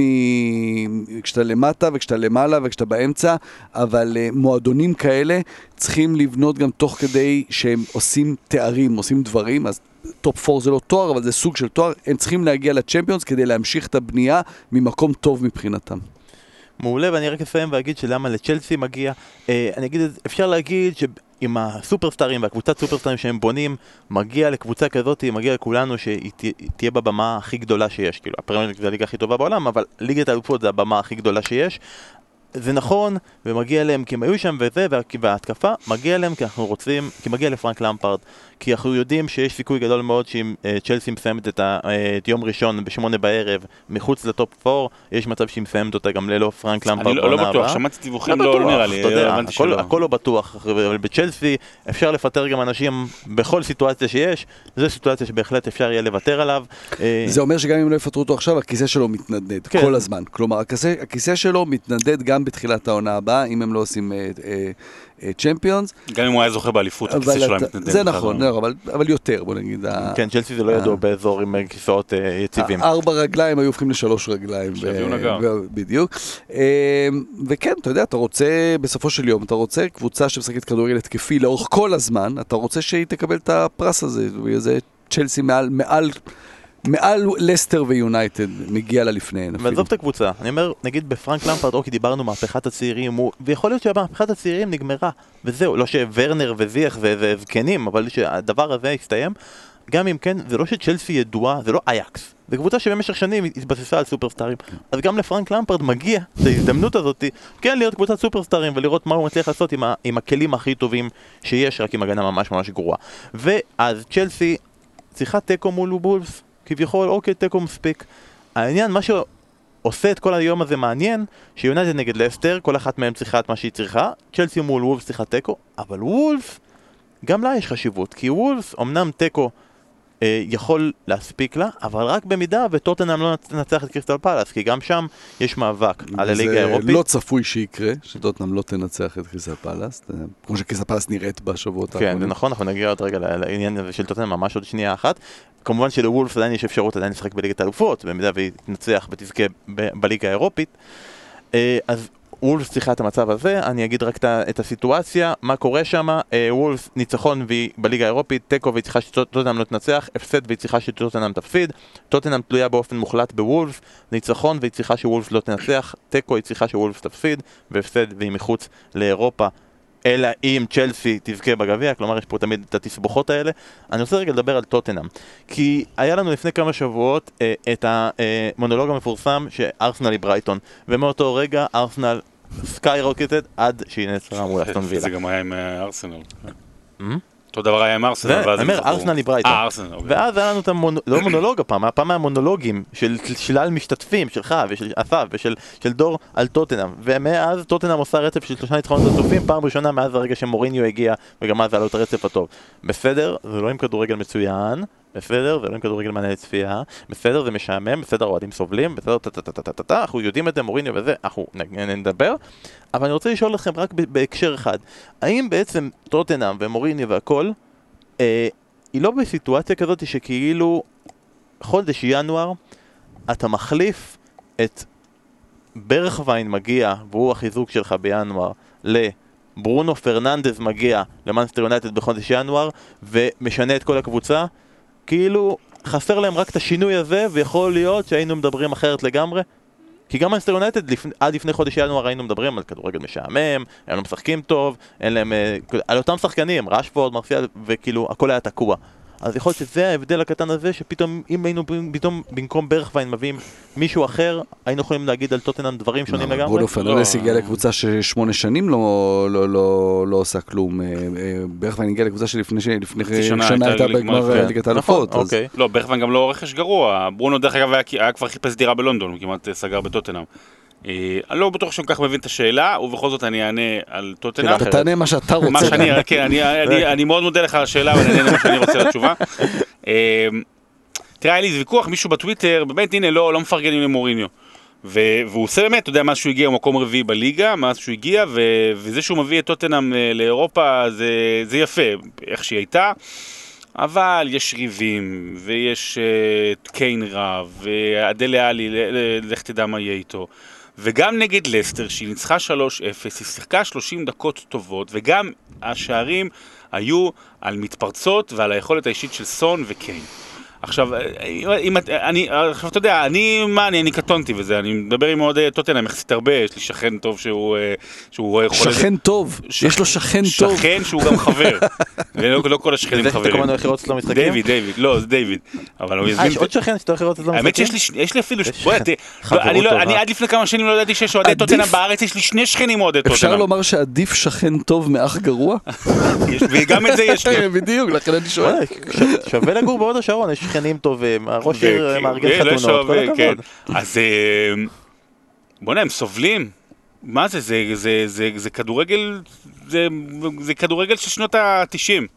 כשאתה למטה וכשאתה למעלה וכשאתה באמצע, אבל אה, מועדונים כאלה צריכים לבנות גם תוך כדי שהם עושים תארים, עושים דברים, אז top 4 זה לא תואר, אבל זה סוג של תואר, הם צריכים להגיע ל Champions כדי להמשיך את הבנייה ממקום טוב מבחינתם. מעולה, ואני רק אסיים ואגיד שלמה לצ'לסי מגיע. אה, אני אגיד, אפשר להגיד. עם הסופרסטארים והקבוצת סופרסטארים שהם בונים, מגיע לקבוצה כזאת, מגיע לכולנו שהיא תהיה בבמה הכי גדולה שיש. כאילו, הפרמייר זה הליגה הכי טובה בעולם, אבל ליגת האלופות זה הבמה הכי גדולה שיש. זה נכון, ומגיע להם כי הם היו שם וזה, וההתקפה, מגיע להם כי אנחנו רוצים, כי מגיע לפרנק למפרד, כי אנחנו יודעים שיש סיכוי גדול מאוד שאם uh, צ'לסי מסיימת את, ה, uh, את יום ראשון בשמונה בערב מחוץ לטופ 4, יש מצב שהיא מסיימת אותה גם ללא פרנק למפרד אני לא, לא בטוח, שמעתי דיווחים, לא, לא, לא נראה לי, אתה יודע, הכל, הכל לא בטוח, אבל בצ'לסי אפשר לפטר גם אנשים בכל סיטואציה שיש, זו סיטואציה שבהחלט אפשר יהיה לוותר עליו. אה, זה אומר שגם אם לא יפטרו אותו עכשיו, הכיסא שלו מתנדנד כן. כל הזמן. כלומר, הכיסא, הכיסא שלו מתנדנד גם בתחילת העונה הבאה, אם הם לא עושים... אה, אה, צ'מפיונס. גם אם הוא היה זוכה באליפות, הכיסא שלו היה מתנדב. זה נכון, לא, אבל, אבל יותר, בוא נגיד. כן, צ'לסי זה לא ידוע באזור עם כיסאות אה, יציבים. ארבע רגליים היו הופכים לשלוש רגליים. שיביאו נגר. בדיוק. וכן, אתה יודע, אתה רוצה, בסופו של יום, אתה רוצה קבוצה שמשחקת כדורגל התקפי לאורך כל הזמן, אתה רוצה שהיא תקבל את הפרס הזה, זה צ'לסי מעל, מעל לסטר ויונייטד מגיע לה לפניהן אפילו. ועזוב את הקבוצה, אני אומר, נגיד בפרנק למפרד, אוקיי, דיברנו מהפכת הצעירים, הוא... ויכול להיות שמהפכת הצעירים נגמרה, וזהו, לא שוורנר וזיח זה זקנים, אבל שהדבר הזה הסתיים. גם אם כן, זה לא שצ'לסי ידועה, זה לא אייקס. זו קבוצה שבמשך שנים התבססה על סופרסטארים. אז גם לפרנק למפרד מגיע את ההזדמנות הזאת, כן להיות קבוצת סופרסטארים ולראות מה הוא מצליח לעשות עם, ה- עם הכלים הכי טובים שיש, רק עם הגנה ממש ממש גרועה. ואז צ'לסי צריכה תיקו מול וולפס, כביכול, אוקיי, תיקו מספיק. העניין, מה שעושה את כל היום הזה מעניין, שיונתן נגד לסטר, כל אחת מהן צריכה את מה שהיא צריכה, צ'לסי מול וולף צריכה תיקו, אבל וולף, גם לה יש חשיבות, כי וולף, אמנם תיקו יכול להספיק לה, אבל רק במידה וטוטנאם לא תנצח את קריסטל פלאס, כי גם שם יש מאבק על הליגה האירופית. זה לא צפוי שיקרה, שטוטנאם לא תנצח את קריסטל פלאס, כמו שקריסטל פלאס נראית בשבועות האחרונים. כן, זה נכון, אנחנו נגיע עוד רגע לעניין הזה של טוטנאם ממש עוד שנייה אחת. כמובן שלוולף עדיין יש אפשרות עדיין לשחק בליגת האלופות, במידה והיא תנצח ותזכה בליגה האירופית. אה, אז וולף צריכה את המצב הזה, אני אגיד רק את הסיטואציה, מה קורה שם, אה, וולף ניצחון והיא בליגה האירופית, תיקו והיא צריכה שטוטנאם לא תנצח, הפסד והיא צריכה שטוטנאם תפסיד, טוטנאם תלויה באופן מוחלט בוולף, ניצחון והיא צריכה שוולף לא תנצח, תיקו היא צריכה שוולף תפסיד, והפסד והיא מחוץ לאירופה אלא אם צ'לסי תזכה בגביע, כלומר יש פה תמיד את התסבוכות האלה. אני רוצה רגע לדבר על טוטנאם, כי היה לנו לפני כמה שבועות אה, את המונולוג המפורסם שארסנל היא ברייטון, ומאותו רגע ארסנל סקאי רוקטד עד שהיא נעצרה מול אסטון וילה. זה גם היה עם אה, ארסנל. אותו דבר היה עם ארסנל, ואז אני אומר, ארסנל דיברה איתה. אה, ארסנל, אוקיי. ואז היה לנו את המונולוג, לא הפעם, הפעם היה מונולוגים של שלל משתתפים, שלך ושל אסף ושל דור על טוטנאם. ומאז טוטנאם עושה רצף של שלושה ניצחונות רצופים, פעם ראשונה מאז הרגע שמוריניו הגיע, וגם אז היה לו את הרצף הטוב. בסדר, זה לא עם כדורגל מצוין, בסדר, זה לא עם כדורגל מענה לצפייה, בסדר, זה משעמם, בסדר, אוהדים סובלים, בסדר, טה-טה-טה-טה-טה, אנחנו יודעים את זה, מוריניו וזה, אנחנו נדבר, אבל אני רוצה לשאול אתכם רק בהקשר אחד, האם בעצם טוטנאם ומוריניו והכל, אה, היא לא בסיטואציה כזאת שכאילו חודש ינואר אתה מחליף את ברכווין מגיע, והוא החיזוק שלך בינואר, לברונו פרננדז מגיע למאנסטר יונייטד בחודש ינואר ומשנה את כל הקבוצה כאילו חסר להם רק את השינוי הזה ויכול להיות שהיינו מדברים אחרת לגמרי כי גם מנסטר יונייטד עד לפני חודש ינואר היינו מדברים על כדורגל משעמם, היינו משחקים טוב, אין להם, אה, על אותם שחקנים, רשפורד, מרסיאל, וכאילו הכל היה תקוע. אז יכול להיות שזה ההבדל הקטן הזה, שפתאום אם היינו פתאום במקום ברכווין מביאים מישהו אחר, היינו יכולים להגיד על טוטנאם דברים שונים לא, לגמרי. ברונו פרננדס הגיע לקבוצה ששמונה שנים לא, לא, לא, לא עושה כלום. אה, אה, ברכווין הגיע לקבוצה שלפני שנה הייתה בגמר כן. ליגת האלופות. נכון, אוקיי. לא, ברכווין גם לא רכש גרוע. ברונו דרך אגב היה כבר חיפש דירה בלונדון, הוא כמעט סגר בטוטנאם. אה, אני לא בטוח שאני כל כך מבין את השאלה, ובכל זאת אני אענה על טוטנאם. אתה תענה מה שאתה רוצה. מה שאני, כן, *laughs* אני מאוד מודה לך על השאלה, ואני אענה מה שאני רוצה לתשובה. אה, תראה, היה לי ויכוח, מישהו בטוויטר, באמת, הנה, לא, לא מפרגנים למוריניו. והוא עושה באמת, אתה יודע, מאז שהוא הגיע, הוא מקום רביעי בליגה, מאז שהוא הגיע, וזה שהוא מביא את טוטנאם אה, לאירופה, זה, זה יפה, איך שהיא הייתה. אבל יש ריבים, ויש uh, קיין רב, ואדלה עלי, לך תדע מה יהיה איתו. וגם נגד לסטר, שהיא ניצחה 3-0, היא שיחקה 30 דקות טובות, וגם השערים היו על מתפרצות ועל היכולת האישית של סון וקיין. עכשיו, אם אני, עכשיו אתה יודע, אני, מה אני, אני קטונתי וזה, אני מדבר עם אוהדי טוטנאם יחסית הרבה, יש לי שכן טוב שהוא, אה, שהוא יכול... שכן טוב, יש לו שכן טוב. שכן שהוא גם חבר, *laughs* ולא לא כל השכנים חברים. זה שאתה הולך לראות אצלו משחקים? דיוויד, דיוויד, לא, זה דיוויד. אבל הוא יזמין... אה, יש עוד שכן שאתה הולך לראות אצלו משחקים? האמת שיש לי אפילו, בוא, לא, אני עד לפני כמה שנים לא ידעתי שיש אוהדי טוטנאם בארץ, יש לי שני שכנים אוהדי טוטנאם. אפשר לומר שעדיף שכן טוב מאח גרוע? *laughs* וגם את זה יש לי. *laughs* בדיוק, לכן אני שואל. שווה לגור בהוד השרון, יש שכנים טובים. ראש עיר מארגן חתונות, כל הכבוד. כן. אז אה, בוא'נה, הם סובלים. מה זה, זה, זה, זה, זה כדורגל, זה, זה כדורגל של שנות ה-90.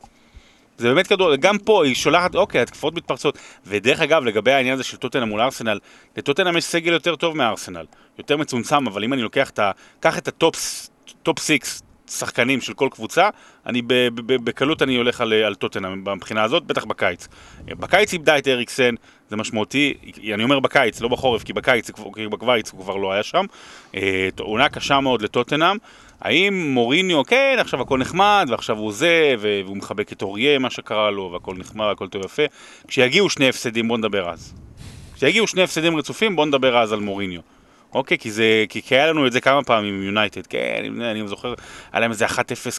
זה באמת כדורגל, גם פה היא שולחת, אוקיי, התקפות מתפרצות. ודרך אגב, לגבי העניין הזה של טוטנאם מול ארסנל, לטוטנאם יש סגל יותר טוב מארסנל. יותר מצומצם, אבל אם אני לוקח את ה... קח את ה top, top six, שחקנים של כל קבוצה, אני בקלות אני הולך על, על טוטנאם מבחינה הזאת, בטח בקיץ. בקיץ איבדה את אריקסן, זה משמעותי, אני אומר בקיץ, לא בחורף, כי בקיץ, כי בקיץ הוא כבר לא היה שם. אה, עונה קשה מאוד לטוטנאם. האם מוריניו, כן, עכשיו הכל נחמד, ועכשיו הוא זה, והוא מחבק את אוריה, מה שקרה לו, והכל נחמד, והכל טוב יפה. כשיגיעו שני הפסדים, בוא נדבר אז. כשיגיעו שני הפסדים רצופים, בוא נדבר אז על מוריניו. אוקיי, כי זה, כי, היה לנו את זה כמה פעמים עם יונייטד, כן, אני, אני זוכר, היה להם איזה 1-0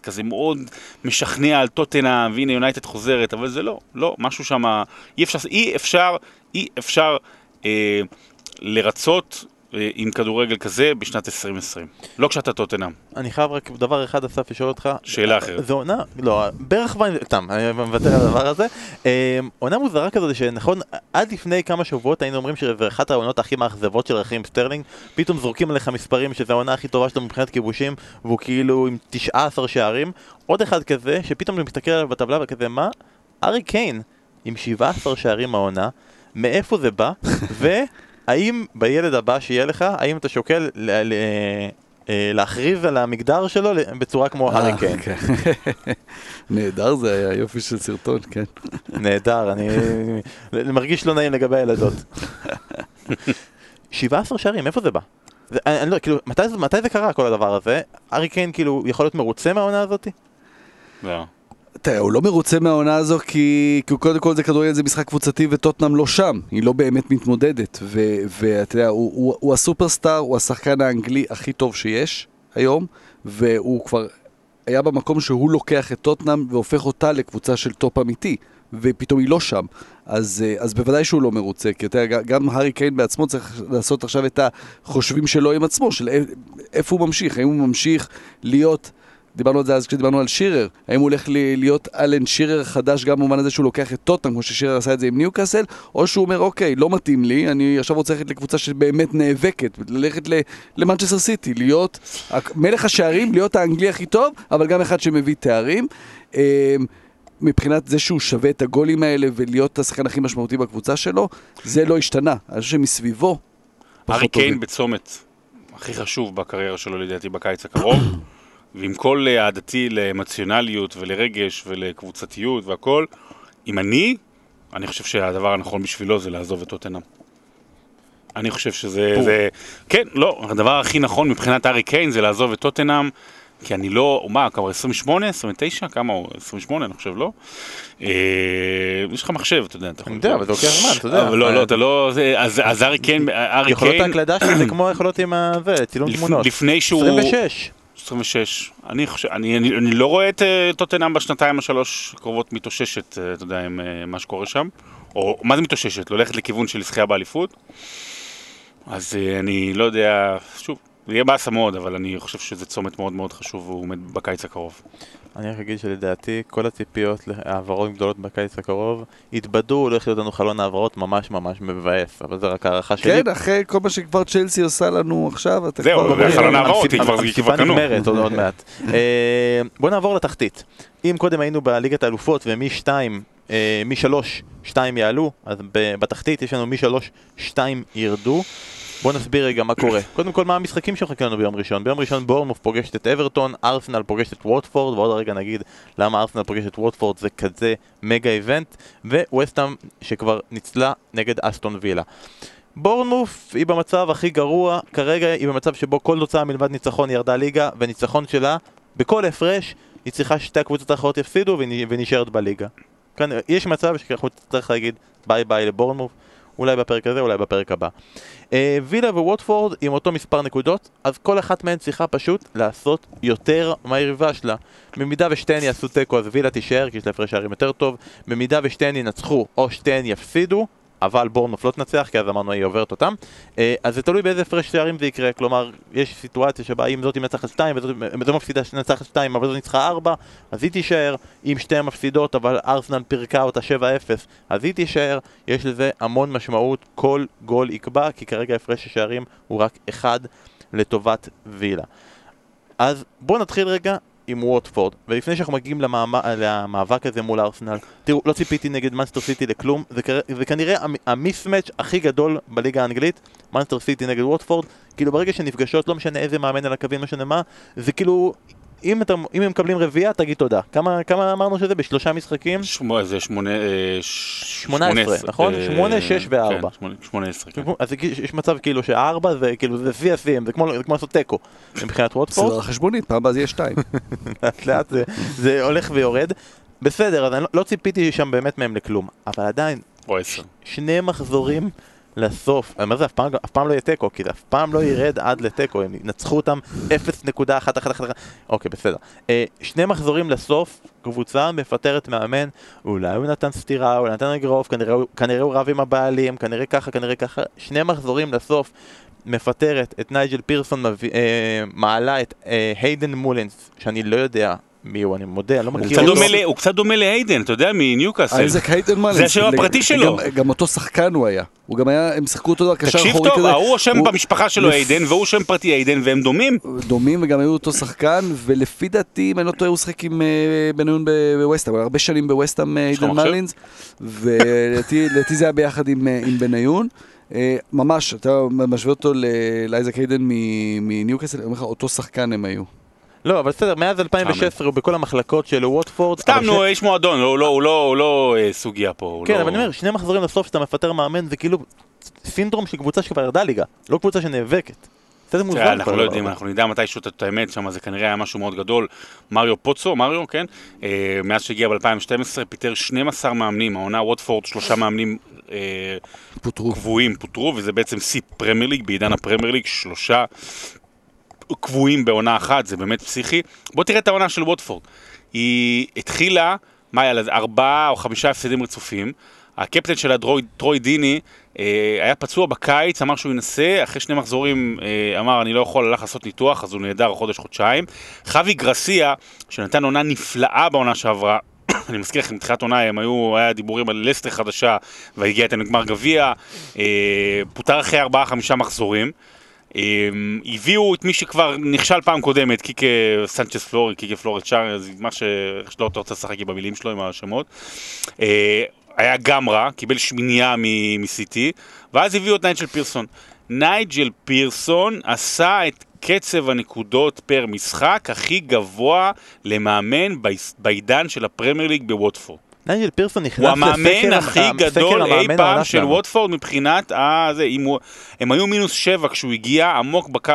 כזה מאוד משכנע על טוטנהאם, והנה יונייטד חוזרת, אבל זה לא, לא, משהו שם, אי אפשר, אי אפשר, אי אפשר אה, לרצות עם כדורגל כזה בשנת 2020. לא כשאתה טוטנאם. אני חייב רק דבר אחד, אסף, לשאול אותך. שאלה אחרת. זו עונה, לא, בערך ויין, סתם, אני מוותר על הדבר הזה. אה, עונה מוזרה כזאת, שנכון, עד לפני כמה שבועות היינו אומרים שזה אחת העונות הכי מאכזבות של רחים סטרלינג, פתאום זורקים עליך מספרים שזו העונה הכי טובה שלו מבחינת כיבושים, והוא כאילו עם 19 שערים. עוד אחד כזה, שפתאום אני מסתכל עליו בטבלה וכזה, מה? ארי קיין, עם 17 שערים העונה, מאיפה זה בא? *laughs* ו... האם בילד הבא שיהיה לך, האם אתה שוקל אה, להכריז על המגדר שלו בצורה כמו הארי אה. כן. *laughs* נהדר זה היה יופי של סרטון, כן. נהדר, אני מרגיש לא נעים לגבי הילדות. 17 שערים, איפה זה בא? זה, אני לא, כאילו, מתי, מתי זה קרה כל הדבר הזה? הארי קיין כאילו יכול להיות מרוצה מהעונה הזאתי? לא. תראה, הוא לא מרוצה מהעונה הזו כי, כי קודם כל זה כדורגל זה משחק קבוצתי וטוטנאם לא שם, היא לא באמת מתמודדת. ואתה יודע, הוא, הוא, הוא הסופרסטאר, הוא השחקן האנגלי הכי טוב שיש היום והוא כבר היה במקום שהוא לוקח את טוטנאם והופך אותה לקבוצה של top אמיתי ופתאום היא לא שם. אז, אז בוודאי שהוא לא מרוצה כי אתה יודע, גם הארי קיין בעצמו צריך לעשות עכשיו את החושבים שלו עם עצמו של איפה הוא ממשיך, האם הוא ממשיך להיות דיברנו על זה אז כשדיברנו על שירר, האם הוא הולך להיות אלן שירר חדש גם במובן הזה שהוא לוקח את טוטנאם, כמו ששירר עשה את זה עם ניוקאסל, או שהוא אומר, אוקיי, לא מתאים לי, אני עכשיו רוצה ללכת לקבוצה שבאמת נאבקת, ללכת למנצ'סטר סיטי, להיות מלך השערים, להיות האנגלי הכי טוב, אבל גם אחד שמביא תארים. אמ, מבחינת זה שהוא שווה את הגולים האלה ולהיות השחקן הכי משמעותי בקבוצה שלו, זה לא השתנה. אני חושב שמסביבו... ארי קיין בצומת הכי חשוב בקריירה שלו לדעתי בקיץ הקרוב, ועם כל אהדתי לאמוציונליות ולרגש ולקבוצתיות והכל, אם אני, אני חושב שהדבר הנכון בשבילו זה לעזוב את טוטנאם. אני חושב שזה... זה, כן, לא, הדבר הכי נכון מבחינת ארי קיין זה לעזוב את טוטנאם. כי אני לא, מה, כמה, 28, 29, כמה הוא, 28 אני חושב, לא? אה, יש לך מחשב, אתה יודע. אני יודע, אבל זה לוקח זמן, אתה יודע. אבל לא, לא, אתה לא, אז ארי קיין. יכולות ההקלדה שלי זה כמו יכולות עם הזה, צילום תמונות. לפני שהוא... 26. 26. אני חושב, אני, אני, אני לא רואה את uh, טוטנאם בשנתיים השלוש הקרובות מתאוששת, uh, אתה יודע, עם uh, מה שקורה שם. או מה זה מתאוששת? ללכת לכיוון של זכייה באליפות? אז uh, אני לא יודע, שוב, זה יהיה באסה מאוד, אבל אני חושב שזה צומת מאוד מאוד חשוב והוא עומד בקיץ הקרוב. אני רק אגיד שלדעתי כל הציפיות להעברות גדולות בקיץ הקרוב יתבדו, הולך להיות לנו חלון העברות ממש ממש מבאס, אבל זה רק הערכה שלי. כן, אחרי כל מה שכבר צ'לסי עושה לנו עכשיו, אתה זהו, כבר... זהו, זה חלון העברות, היא כבר נגמרת עוד *laughs* מעט. אה, בוא נעבור לתחתית. אם קודם היינו בליגת האלופות ומי שתיים אה, משלוש, שתיים יעלו, אז בתחתית יש לנו משלוש, שתיים ירדו. בוא נסביר רגע מה קורה. קודם כל, מה המשחקים שמחכים לנו ביום ראשון? ביום ראשון בורנמוף פוגשת את אברטון, ארסנל פוגשת את ווטפורד, ועוד רגע נגיד למה ארסנל פוגשת את ווטפורד זה כזה מגה איבנט, וווסטאם שכבר ניצלה נגד אסטון וילה. בורנמוף היא במצב הכי גרוע, כרגע היא במצב שבו כל תוצאה מלבד ניצחון ירדה ליגה, וניצחון שלה, בכל הפרש, היא צריכה ששתי הקבוצות האחרות יפסידו ונשארת בליגה. כאן יש מצב שאנחנו נצטרך להגיד ביי ביי לבורנמוף, אולי בפרק הזה, אולי בפרק הבא. אה, וילה וווטפורד עם אותו מספר נקודות, אז כל אחת מהן צריכה פשוט לעשות יותר מהיריבה שלה. במידה ושתיהן יעשו תיקו אז וילה תישאר, כי יש לה הפרש שערים יותר טוב. במידה ושתיהן ינצחו או שתיהן יפסידו, אבל בורנוף לא תנצח, כי אז אמרנו היא עוברת אותם. אה, אז זה תלוי באיזה הפרש שערים זה יקרה, כלומר, יש סיטואציה שבה אם זאת מנצחת 2 וזאת מפסידה שנצחת 2 אבל זאת ניצחה 4, אז היא תישאר, אם שתיהן מפסידות אבל ארסנל פירקה אותה 7-0, אז היא תישאר, יש לזה המון משמעות, כל גול יקבע, כי כרגע הפרש השערים הוא רק אחד לטובת וילה. אז בואו נתחיל רגע עם ווטפורד, ולפני שאנחנו מגיעים למאמ... למאבק הזה מול ארסנל, תראו, לא ציפיתי נגד מנסטר סיטי לכלום, זה. זה כנראה המיסמץ' הכי גדול בליגה האנגלית, מנסטר סיטי נגד ווטפורד, כאילו ברגע שנפגשות, לא משנה איזה מאמן על הקווים, לא משנה מה, זה כאילו אם, אתה, אם הם מקבלים רביעייה, תגיד תודה. כמה, כמה אמרנו שזה? בשלושה משחקים? שמונה, זה שמונה... אה, שמונה עשרה, נכון? אה, שמונה, שש וארבע. כן, שמונה עשרה, כן. אז יש מצב כאילו שארבע זה כאילו זה שיא השיאים, זה כמו לעשות תיקו מבחינת ווטפורד. סדרה חשבונית, פעם הבאה זה יהיה שתיים. *laughs* לאט לאט זה, זה הולך ויורד. בסדר, אז אני לא, לא ציפיתי שם באמת מהם לכלום, אבל עדיין, שני מחזורים לסוף, אני אומר זה אף פעם, אף פעם לא יהיה תיקו, כי זה אף פעם לא ירד עד לתיקו, הם ינצחו אותם 0.111, אוקיי בסדר. אה, שני מחזורים לסוף, קבוצה מפטרת מאמן, אולי הוא נתן סטירה, אולי נתן אגרוף, כנראה, כנראה הוא רב עם הבעלים, כנראה ככה, כנראה ככה, שני מחזורים לסוף. מפטרת את נייג'ל פירסון, אה, מעלה את אה, היידן מולנס, שאני לא יודע מי הוא, אני מודה, אני לא מכיר אותו. הוא קצת דומה להיידן, אתה יודע, מניוקאסל. אייזק היידן מלנס. זה השם הפרטי שלו. גם אותו שחקן הוא היה. הוא גם היה, הם שיחקו אותו קשר אחורי כזה. תקשיב טוב, ההוא השם במשפחה שלו היידן, והוא שם פרטי היידן, והם דומים. דומים וגם היו אותו שחקן, ולפי דעתי, אם אני לא טועה, הוא שחק עם אה, בניון בווסטהאם, הרבה שנים בווסטהאם אה, היידן מלינס, ולדעתי *laughs* זה היה ביחד עם אה, בניון. ממש, אתה משווה אותו לאייזק היידן מניוקאסל, אני אומר לך, אותו שחקן הם היו. לא, אבל בסדר, מאז 2016 הוא בכל המחלקות של ווטפורד. סתם, נו, איש מועדון, הוא לא, לא, לא אה, סוגיה פה. כן, לא- אבל אני אומר, שני מחזורים לסוף שאתה מפטר מאמן זה כאילו סינדרום של קבוצה שכבר ירדה ליגה, לא קבוצה שנאבקת. אנחנו לא יודעים, אנחנו נדע מתישהו את האמת שם, זה כנראה היה משהו מאוד גדול. ג'ינו פוצו, מריו, כן? אה, מאז שהגיע ב-2012, פיטר 12 מאמנים, העונה ווטפורד, שלושה מאמנים אה, פוטרו. קבועים פוטרו, וזה בעצם שיא פרמייר ליג, בעידן הפרמייר ליג, שלושה קבועים בעונה אחת, זה באמת פסיכי. בוא תראה את העונה של ווטפורד. היא התחילה, מה היה לזה, ארבעה או חמישה הפסדים רצופים, הקפטן של טרוי דיני אה, היה פצוע בקיץ, אמר שהוא ינסה, אחרי שני מחזורים אה, אמר אני לא יכול, הלך לעשות ניתוח, אז הוא נהדר חודש-חודשיים. חווי גרסיה, שנתן עונה נפלאה בעונה שעברה, *coughs* אני מזכיר לכם, בתחילת עונה הם היו, היה דיבורים על לסטר חדשה והגיע איתנו לגמר גביע, אה, פוטר אחרי ארבעה חמישה מחזורים. הביאו את מי שכבר נכשל פעם קודמת, קיקה סנצ'ס פלורי, קיקה פלורי צ'אר, מה. שלא רוצה לשחק במילים שלו, עם השמות. היה גם רע, קיבל שמינייה מסיטי, ואז הביאו את נייג'ל פירסון. נייג'ל פירסון עשה את קצב הנקודות פר משחק הכי גבוה למאמן בעידן של הפרמייר ליג בווטפורד. נייג'ל פירסון נכנס לסקור הוא המאמן הכי גדול אי פעם של ווטפורד מבחינת הזה, הוא, הם היו מינוס שבע כשהוא הגיע עמוק בקו,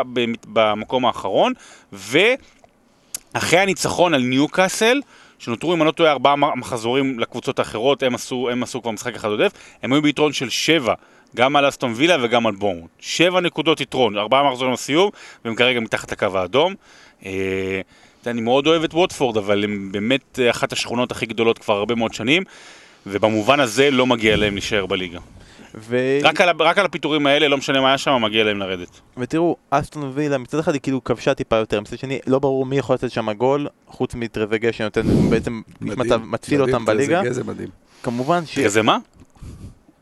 במקום האחרון, ואחרי הניצחון על ניוקאסל, שנותרו, אם אני לא טועה, ארבעה מחזורים לקבוצות האחרות, הם עשו, הם עשו כבר משחק אחד עודף, הם היו ביתרון של שבע, גם על אסטון וילה וגם על בורמוט. שבע נקודות יתרון, ארבעה מחזורים לסיום, והם כרגע מתחת לקו האדום. אה, אני מאוד אוהב את ווטפורד, אבל הם באמת אחת השכונות הכי גדולות כבר הרבה מאוד שנים, ובמובן הזה לא מגיע להם להישאר בליגה. ו... רק, על, רק על הפיטורים האלה, לא משנה מה היה שם, מגיע להם לרדת. ותראו, אסטון וילה מצד אחד היא כאילו כבשה טיפה יותר, מצד שני לא ברור מי יכול לתת שם גול, חוץ מטרזגה שנותן, בעצם מצב, מציל אותם בליגה. טרזגה זה מדהים. כמובן ש... טרזגה מה?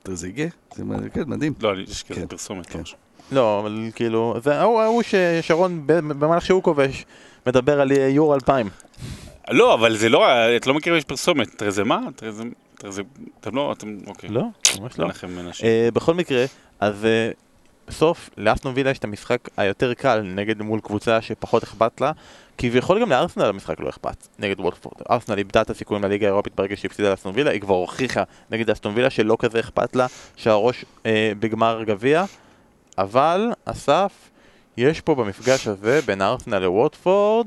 טרזגה? זה מדהים. לא, יש כזה כן. פרסומת. כן. לא, אבל כאילו, זה ההוא ששרון במהלך שהוא כובש, מדבר על יורו 2000. לא, אבל זה לא, את לא מכיר יש פרסומת, טרזמה? מה? זה, אתם לא, אתם, אוקיי. לא, ממש לא. אה, בכל מקרה, אז אה, בסוף לאסטון וילה יש את המשחק היותר קל נגד מול קבוצה שפחות אכפת לה, כביכול גם לארסנל המשחק לא אכפת נגד וולפורד. ארסנל איבדה את הסיכויים לליגה האירופית ברגע שהפסידה לאסטון וילה, היא כבר הוכיחה נגד אסטון וילה שלא כזה אכפת לה שהראש אה, בגמר גביע, אבל, אסף, יש פה במפגש הזה בין ארסנל לווטפורד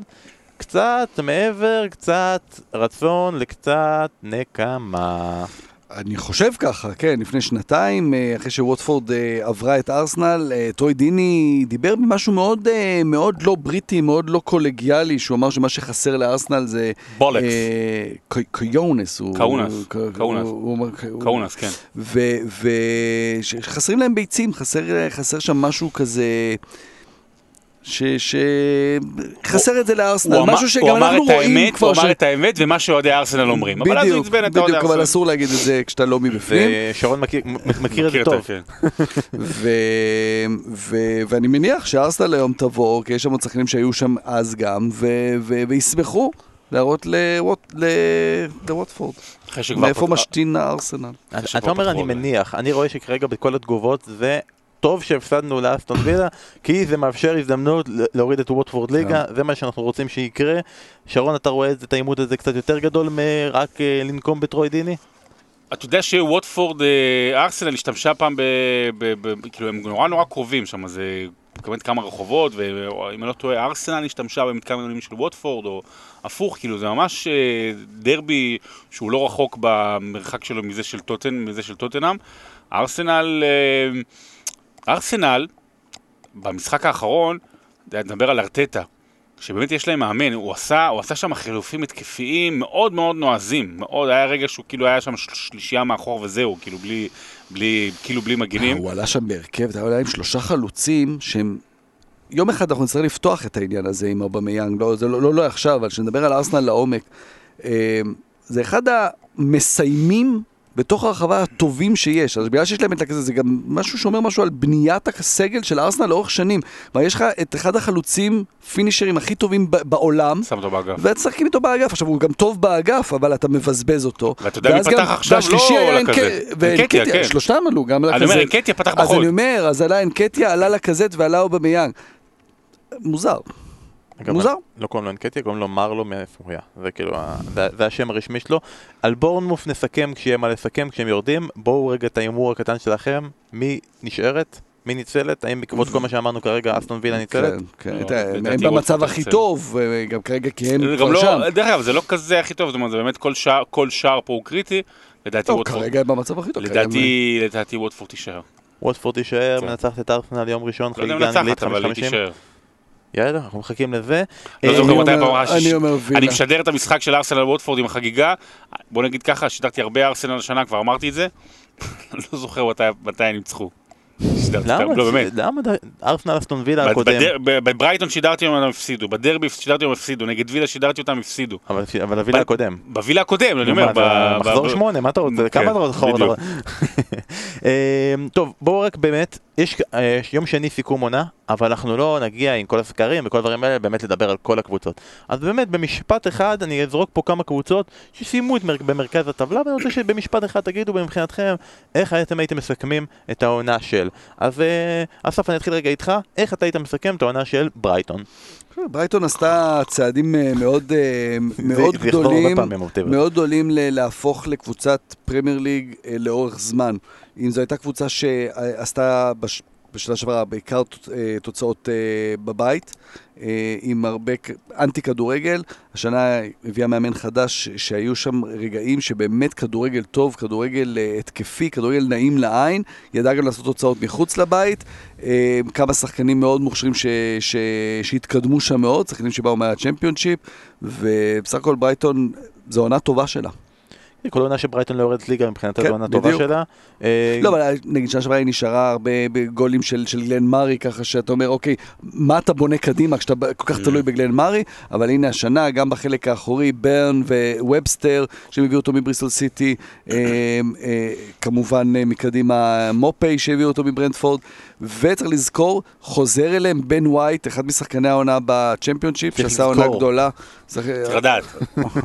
קצת מעבר, קצת רצון לקצת נקמה. אני חושב ככה, כן, לפני שנתיים, אה, אחרי שווטפורד אה, עברה את ארסנל, אה, טרוי דיני דיבר במשהו מאוד, מאוד לא בריטי, מאוד לא קולגיאלי, שהוא אמר שמה שחסר לארסנל זה... בולקס. קוחונס. קאונס, קאונס, כן. ושחסרים להם ביצים, חסר שם משהו כזה... שחסר את זה לארסנל, משהו שגם אנחנו רואים כבר הוא אמר את האמת ומה שאוהדי ארסנל אומרים, ארסנל. בדיוק, אבל אסור להגיד את זה כשאתה לא מבפנים. ושרון מכיר את זה טוב. ואני מניח שארסנל היום תבוא, כי יש שם שחקנים שהיו שם אז גם, וישמחו להראות לווטפורד. מאיפה משתין הארסנל. אתה אומר אני מניח, אני רואה שכרגע בכל התגובות זה טוב שהפסדנו לאסטון וילה, כי זה מאפשר הזדמנות להוריד את ווטפורד ליגה, כן. זה מה שאנחנו רוצים שיקרה. שרון, אתה רואה את העימות הזה קצת יותר גדול מרק אה, לנקום בטרוי דיני? אתה יודע שווטפורד, אה, ארסנל השתמשה פעם ב... כאילו הם נורא נורא קרובים שם, זה באמת כמה רחובות, ואם אני לא טועה, ארסנל השתמשה במתקן עניינים של ווטפורד, או הפוך, כאילו זה ממש אה, דרבי שהוא לא רחוק במרחק שלו מזה של טוטן, מזה של טוטנאם. ארסנל... ארסנל, במשחק האחרון, נדבר על ארטטה, שבאמת יש להם מאמן, הוא עשה, הוא עשה שם חילופים התקפיים מאוד מאוד נועזים, מאוד, היה רגע שהוא כאילו היה שם שלישייה מאחור וזהו, כאילו בלי, בלי, כאילו בלי מגינים. הוא עלה שם בהרכב, אתה יודע, עם שלושה חלוצים שהם... יום אחד אנחנו נצטרך לפתוח את העניין הזה עם אובמיאנג, לא, זה לא, לא, לא עכשיו, אבל כשנדבר על ארסנל לעומק. אה, זה אחד המסיימים בתוך הרחבה הטובים שיש. אז בגלל שיש להם את הכזה, זה גם משהו שאומר משהו על בניית הסגל של ארסנל לאורך שנים. כלומר, יש לך את אחד החלוצים, פינישרים הכי טובים בעולם. שם אותו באגף. ותשחקים איתו באגף. עכשיו, הוא גם טוב באגף, אבל אתה מבזבז אותו. ואתה יודע מי פתח עכשיו? לא עולה כזה. אנקטיה, כן. שלושתם עלו, גם לכזה. אני אומר, אנקטיה פתח בחוד. אז אני אומר, אז עלה אנקטיה, עלה לכזת ועלה אובמיאנג. מוזר. מוזר. לא קוראים לו אנקטיה, קוראים לו מרלו מאפוריה. זה כאילו, זה השם הרשמי שלו. על בורנמוף נסכם כשיהיה מה לסכם, כשהם יורדים. בואו רגע את ההימור הקטן שלכם. מי נשארת? מי ניצלת? האם בעקבות כל מה שאמרנו כרגע אסטון וילה ניצלת? כן, כן. הם במצב הכי טוב, גם כרגע כי הם כבר לא- שם. דרך אגב, זה לא כזה הכי טוב, זאת אומרת, זה באמת כל שער פה הוא קריטי. לדעתי ווטפורד... כרגע הם במצב הכי טוב. לדעתי ווטפורד תישאר. ווטפורד תישאר, כן. מנצחת את ארסנל יום ראשון, חגיגה אנגלית 550. יאללה, אנחנו מחכים לזה. לא אה, זוכר אני מתי הפעם האחרונה אני אומר וילה. אני משדר את המשחק של ארסנל ווטפורד עם החגיגה. בוא נגיד ככה, שידרתי הרבה ארסנל השנה, כבר אמרתי את זה. *laughs* לא זוכר מתי- הם ניצחו. למה? לא באמת. למה? ארסנל אסטון וילה הקודם. בברייטון שידרתי אותם, הם הפסידו. בדרבי שידרתי אותם, הפסידו. נגד וילה שידרתי אותם, הפסידו. אבל הווילה הקודם. בווילה הקודם, אני אומר. מחזור שמונה, מה אתה רוצה? כן, כמה אתה רוצה. *laughs* אמ, טוב, בואו רק באמת, יש אה, יום שני סיכום עונה, אבל אנחנו לא נגיע עם כל הסקרים וכל הדברים האלה באמת לדבר על כל הקבוצות. אז באמת, במשפט אחד אני אזרוק פה כמה קבוצות שסיימו את מר- במרכז הטבלה, ואני רוצה שבמשפט אחד תגידו מבחינתכם איך אתם הייתם מסכמים את העונה של. אז אה, אסף, אני אתחיל רגע איתך, איך אתה היית מסכם את העונה של ברייטון? ברייטון עשתה צעדים אה, מאוד, אה, מאוד גדולים. מאוד גדולים להפוך לקבוצת פרמייר ליג אה, לאורך זמן. אם זו הייתה קבוצה שעשתה בש... בשנה שעברה בעיקר אה, תוצאות אה, בבית, אה, עם הרבה אנטי כדורגל. השנה הביאה מאמן חדש שהיו שם רגעים שבאמת כדורגל טוב, כדורגל התקפי, כדורגל נעים לעין, ידע גם לעשות תוצאות מחוץ לבית. כמה שחקנים מאוד מוכשרים ש... ש... שהתקדמו שם מאוד, שחקנים שבאו מהצ'מפיונשיפ, ובסך הכל ברייטון זו עונה טובה שלה. כל עונה שברייטון לא יורדת ליגה מבחינתה כן, זו עונה טובה בדיוק. שלה. אה, לא, אבל נגיד שנה שעברה היא נשארה הרבה בגולים של, של גלן מארי, ככה שאתה אומר, אוקיי, מה אתה בונה קדימה כשאתה כל כך תלוי בגלן מארי? אבל הנה השנה, גם בחלק האחורי, דאן וובסטר, שהם הביאו אותו מבריסטול סיטי, אה, אה, כמובן מקדימה מופי שהביאו אותו מברנדפורד, וצריך לזכור, חוזר אליהם בן ווייט, אחד משחקני העונה בצ'מפיונשיפ, שעשה עונה. גדולה. צריך- צריך לדעת.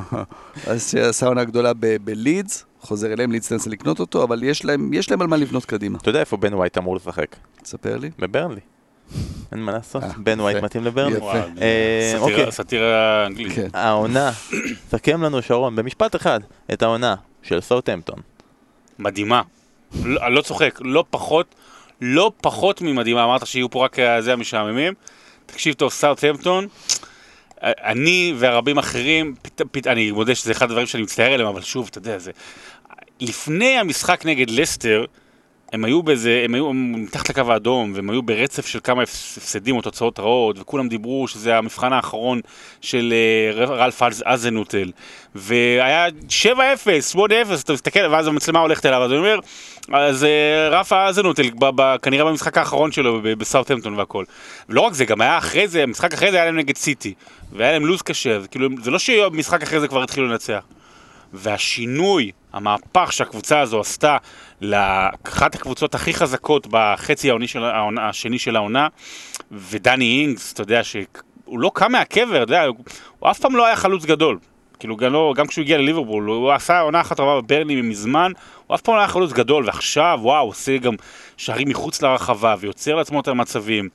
*laughs* אז שעשה עונה גדולה בלידס, חוזר אליהם, לידס תנסה לקנות אותו, אבל יש להם, יש להם על מה לבנות קדימה. אתה יודע איפה בן ווייט אמור לשחק? תספר לי. בברנלי. אין מה לעשות, אה, בן ווייט יפה. מתאים לברנלי. יפה. אה, סאטירה- אוקיי. סאטירה אנגלית. כן. העונה, *coughs* סכם לנו שרון במשפט אחד את העונה של סאוטהמפטון. מדהימה. לא, אני לא צוחק, לא פחות, לא פחות ממדהימה. אמרת שיהיו פה רק אה, זה המשעממים. תקשיב טוב, סאוטהמפטון, אה, אני והרבים אחרים, פת, פת, אני מודה שזה אחד הדברים שאני מצטער עליהם, אבל שוב, אתה יודע, זה... לפני המשחק נגד לסטר, הם היו באיזה, הם היו מתחת לקו האדום, והם היו ברצף של כמה הפס- הפסדים או תוצאות רעות, וכולם דיברו שזה המבחן האחרון של אה, רלף אז- אזנוטל. והיה 7-0, 8-0, אתה מסתכל, ואז המצלמה הולכת אליו, אז אני אומר, אז אה, רף אזנוטל, כנראה במשחק האחרון שלו בסאוטהמפטון והכל. ולא רק זה, גם היה אחרי זה, המשחק אחרי זה היה להם נגד סיטי, והיה להם לוז קשה, אז כאילו, זה לא שהמשחק אחרי זה כבר התחילו לנצח. והשינוי, המהפך שהקבוצה הזו עשתה לאחת הקבוצות הכי חזקות בחצי העוני של העונה, השני של העונה, ודני אינגס, אתה יודע, שהוא לא קם מהקבר, אתה יודע, הוא אף פעם לא היה חלוץ גדול. כאילו גם, לא, גם כשהוא הגיע לליברפול, הוא עשה עונה אחת טובה בברנלי מזמן, הוא אף פעם לא היה חלוץ גדול, ועכשיו, וואו, עושה גם שערים מחוץ לרחבה, ויוצר לעצמו את המצבים.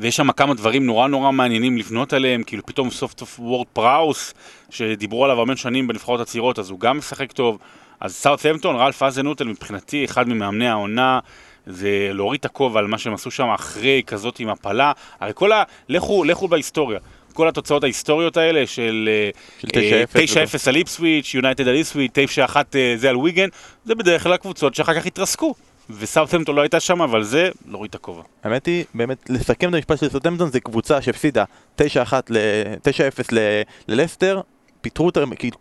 ויש שם כמה דברים נורא נורא מעניינים לבנות עליהם, כאילו פתאום סוף סוף וורד פראוס, שדיברו עליו המון שנים בנבחרות הצעירות, אז הוא גם משחק טוב. אז סאוטהמפטון, רלף האזנהוטל מבחינתי אחד ממאמני העונה, זה להוריד את הכובע על מה שהם עשו שם אחרי כזאת עם הפלה. הרי כל ה... לכו, לכו בהיסטוריה. כל התוצאות ההיסטוריות האלה של של אה, 9-0 9-0 על איפסוויץ', יונייטד על איפסוויץ', 9-1 אה, זה על ויגן, זה בדרך כלל הקבוצות שאחר כך התרסקו. וסאוטהמפטון לא הייתה שם, אבל זה, להוריד את הכובע. האמת היא, באמת, לסכם את המשפט של סאוטהמפטון זה קבוצה שהפסידה 9-1 ל- 9-0 ל- ללסטר, פיטרו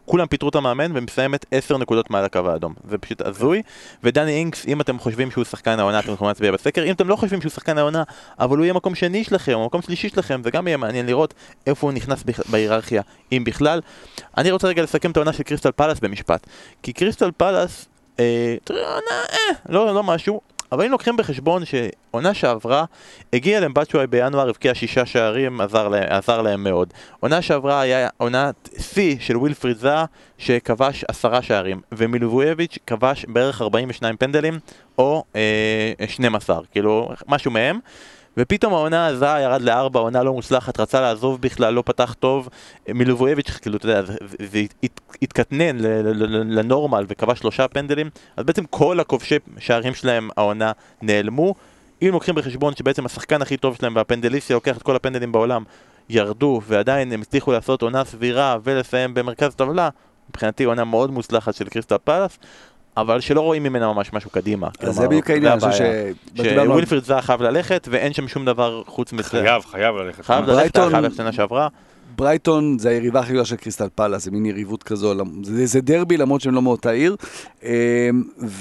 כולם פיטרו את המאמן ומסיימת 10 נקודות מעל הקו האדום. זה פשוט הזוי. ודני אינקס, אם אתם חושבים שהוא שחקן העונה, אתם יכולים להצביע בסקר. אם אתם לא חושבים שהוא שחקן העונה, אבל הוא יהיה מקום שני שלכם, או מקום שלישי שלכם, זה גם יהיה מעניין לראות איפה הוא נכנס בהיררכיה, אם בכלל. אני רוצה רגע לסכם את העונה של קריסטל פלאס במשפט. כי קריסטל פלאס, אה, אה, לא, לא משהו. אבל אם לוקחים בחשבון שעונה שעברה, הגיע להם בצ'ואי בינואר, הבקיע שישה שערים, עזר להם, עזר להם מאוד. עונה שעברה היה עונת שיא של ווילפריד זאה, שכבש עשרה שערים, ומילובויביץ' כבש בערך 42 פנדלים, או אה, 12, כאילו, משהו מהם. ופתאום העונה הזו ירד לארבע, עונה לא מוצלחת, רצה לעזוב בכלל, לא פתח טוב. מילובויביץ', כאילו, אתה יודע, זה, זה, זה הת, התקטנן לנורמל וכבש שלושה פנדלים, אז בעצם כל הכובשי שערים שלהם העונה נעלמו. אם לוקחים בחשבון שבעצם השחקן הכי טוב שלהם והפנדליסטי לוקח את כל הפנדלים בעולם, ירדו, ועדיין הם הצליחו לעשות עונה סבירה ולסיים במרכז טבלה, מבחינתי עונה מאוד מוצלחת של קריסטל פלאס. אבל שלא רואים ממנה ממש משהו קדימה. אז זה בדיוק העניין, אני חושב ש... שווילפריד זה חייב ללכת ואין שם שום דבר חוץ מזה. חייב, חייב ללכת. חייב ללכת, חייב ללכת שנה שעברה. ברייטון זה היריבה הכי גדולה של קריסטל פאלה, זה מין יריבות כזו, זה, זה דרבי למרות שהם לא מאותה עיר. אמ,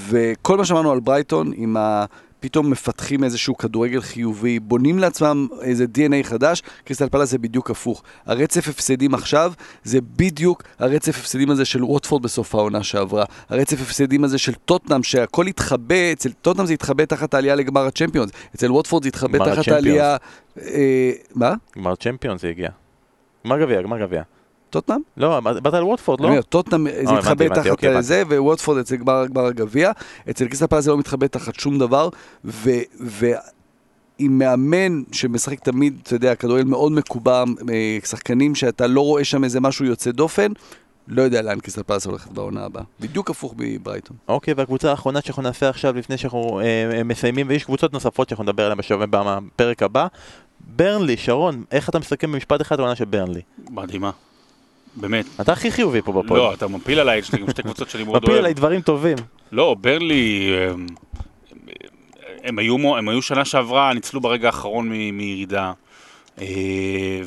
וכל מה שאמרנו על ברייטון, עם ה... פתאום מפתחים איזשהו כדורגל חיובי, בונים לעצמם איזה DNA חדש, קריסטל פאלה זה בדיוק הפוך. הרצף הפסדים עכשיו זה בדיוק הרצף הפסדים הזה של ווטפורד בסוף העונה שעברה. הרצף הפסדים הזה של טוטנאם, שהכל התחבא, אצל טוטנאם זה התחבא תחת העלייה לגמר הצ'מפיונס, אצל ווטפורד זה התחבא תחת העלייה... אה, מה? גמר צ'מפיונס זה הגיע. גמר גביע, גמר גביע. טוטנאם? לא, באת על ווטפורד, לא? טוטנאם זה אה, מתחבא תחת אוקיי, זה, וווטפורד אצל גמר הגביע. אצל קריסטל פלאס זה לא מתחבא תחת שום דבר, עם מאמן שמשחק תמיד, אתה יודע, כדורגל מאוד מקובע, אה, שחקנים שאתה לא רואה שם איזה משהו יוצא דופן, לא יודע לאן קריסטל פלאס הולכת בעונה הבאה. בדיוק הפוך מברייטון. אוקיי, והקבוצה האחרונה שאנחנו נעשה עכשיו, לפני שאנחנו אה, מסיימים, ויש קבוצות נוספות שאנחנו נדבר עליהן בשווה בפרק הבא. ברנלי, שרון, איך אתה מסכם במשפט אחד העונה של ברנלי? מדהימה. באמת. אתה הכי חיובי פה בפועל. לא, אתה מפיל עליי, יש לי גם שתי קבוצות שאני מאוד אוהב. מפיל עליי דברים טובים. לא, ברלי, הם, הם, היו, הם היו שנה שעברה, ניצלו ברגע האחרון מירידה. אה,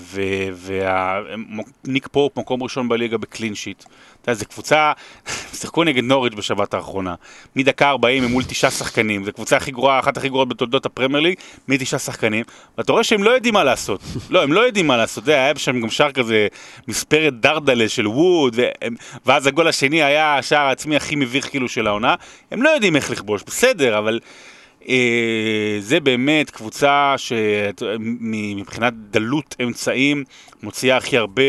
וניק פופ, מקום ראשון בליגה ב clean sheet. אתה יודע, זו קבוצה, *laughs* שיחקו נגד נוריץ' בשבת האחרונה. מדקה 40 הם מול תשעה שחקנים. זו קבוצה הכי גרועה, אחת הכי גרועות בתולדות הפרמייר ליג, מתשעה שחקנים. ואתה רואה שהם לא יודעים מה לעשות. *laughs* לא, הם לא יודעים מה לעשות. זה היה שם גם שער כזה, מספרת דרדל'ה של ווד, ואז הגול השני היה השער העצמי הכי מביך כאילו של העונה. הם לא יודעים איך לכבוש, בסדר, אבל... אה, זה באמת קבוצה שמבחינת דלות אמצעים מוציאה הכי הרבה,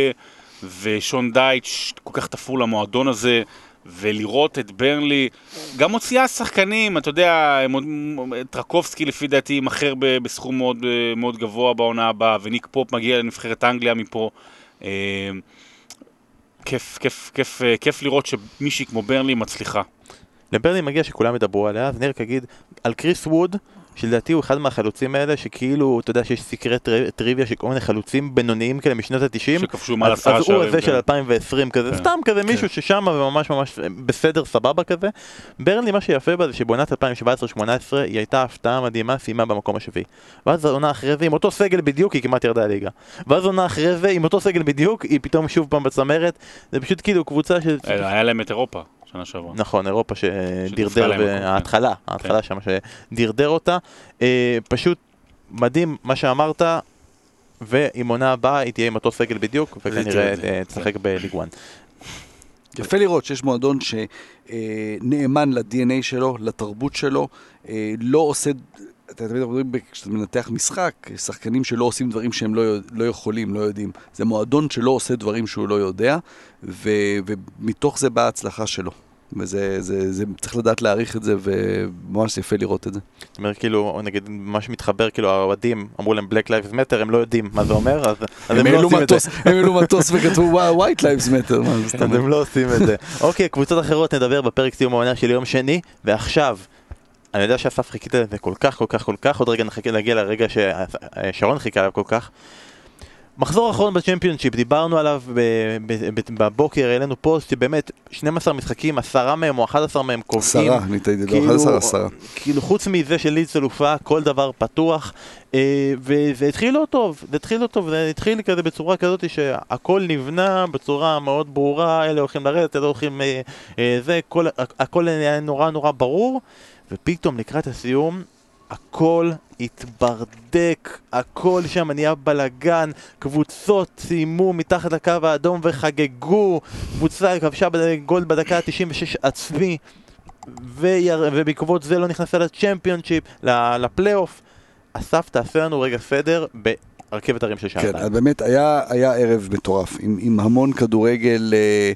ושון דייטש כל כך תפור למועדון הזה, ולראות את ברנלי, גם מוציאה שחקנים, אתה יודע, טרקובסקי לפי דעתי יימכר בסכום מאוד, מאוד גבוה בעונה הבאה, וניק פופ מגיע לנבחרת אנגליה מפה. אה, כיף, כיף, כיף, כיף לראות שמישהי כמו ברנלי מצליחה. לברני מגיע שכולם ידברו עליה, אז אני רק אגיד על קריס ווד, שלדעתי הוא אחד מהחלוצים האלה, שכאילו, אתה יודע שיש סקרי טריוויה של כל מיני חלוצים בינוניים כאלה משנות ה-90. שכבשו מעל עשרה שערים. אז הוא הזה של 2020 כזה, כן. סתם כזה מישהו כן. ששם וממש ממש בסדר, סבבה כזה. ברנלי, מה שיפה בה זה שבעונת 2017-2018 היא הייתה הפתעה מדהימה, סיימה במקום השביעי. ואז העונה אחרי זה עם אותו סגל בדיוק היא כמעט ירדה ליגה. ואז העונה אחרי זה עם אותו סגל בדיוק היא פתאום שוב פעם בצמרת. זה פשוט כאילו קבוצה ש... היה להם את אירופה. שנה שעברה. נכון, אירופה שדרדר, ההתחלה, כן. ההתחלה שם שדרדר אותה. אה, פשוט מדהים מה שאמרת, ועם עונה הבאה היא תהיה עם אותו סגל בדיוק, וכנראה אה, תשחק בליג 1. יפה לראות שיש מועדון שנאמן ל-DNA שלו, לתרבות שלו, אה, לא עושה אתה תמיד אומרים, כשאתה מנתח משחק, שחקנים שלא עושים דברים שהם לא, לא יכולים, לא יודעים. זה מועדון שלא עושה דברים שהוא לא יודע, ו, ומתוך זה באה ההצלחה שלו. וזה, זה, זה, צריך לדעת להעריך את זה, וממש יפה לראות את זה. זאת אומרת, כאילו, נגיד, מה שמתחבר, כאילו, האוהדים אמרו להם Black Lives Matter, הם לא יודעים מה זה אומר, אז, אז הם, הם לא עושים מטוס, את זה. הם העלו מטוס *laughs* וכתבו, White Lives Matter, מה זה אז הם לא עושים את זה. אוקיי, קבוצות אחרות נדבר בפרק סיום העונה של יום שני, ועכשיו, אני יודע שאסף חיכית לזה כל כך, כל כך, כל כך, עוד רגע נחכה להגיע לרגע ששרון חיכה עליו כל כך. מחזור אחרון בצ'מפיונשיפ, דיברנו עליו בבוקר, העלינו פוסט שבאמת 12 משחקים, עשרה מהם או 11 מהם קובעים. עשרה, אני טעיתי, לא 11, עשרה. כאילו חוץ מזה של לידס אלופה, כל דבר פתוח, אה, וזה התחיל לא טוב, זה התחיל לא טוב, זה התחיל כזה בצורה כזאת שהכל נבנה בצורה מאוד ברורה, אלה הולכים לרדת, אלה הולכים אה, אה, זה, הכל היה נורא נורא ברור. ופתאום לקראת הסיום הכל התברדק, הכל שם נהיה בלאגן, קבוצות סיימו מתחת לקו האדום וחגגו, קבוצה כבשה גול בדקה ה-96 עצמי ויר... ובעקבות זה לא נכנסה לצ'מפיונשיפ, לפלייאוף. אסף, תעשה לנו רגע סדר ברכבת הרים של שעתיים. כן, באמת היה, היה ערב מטורף, עם, עם המון כדורגל... אה...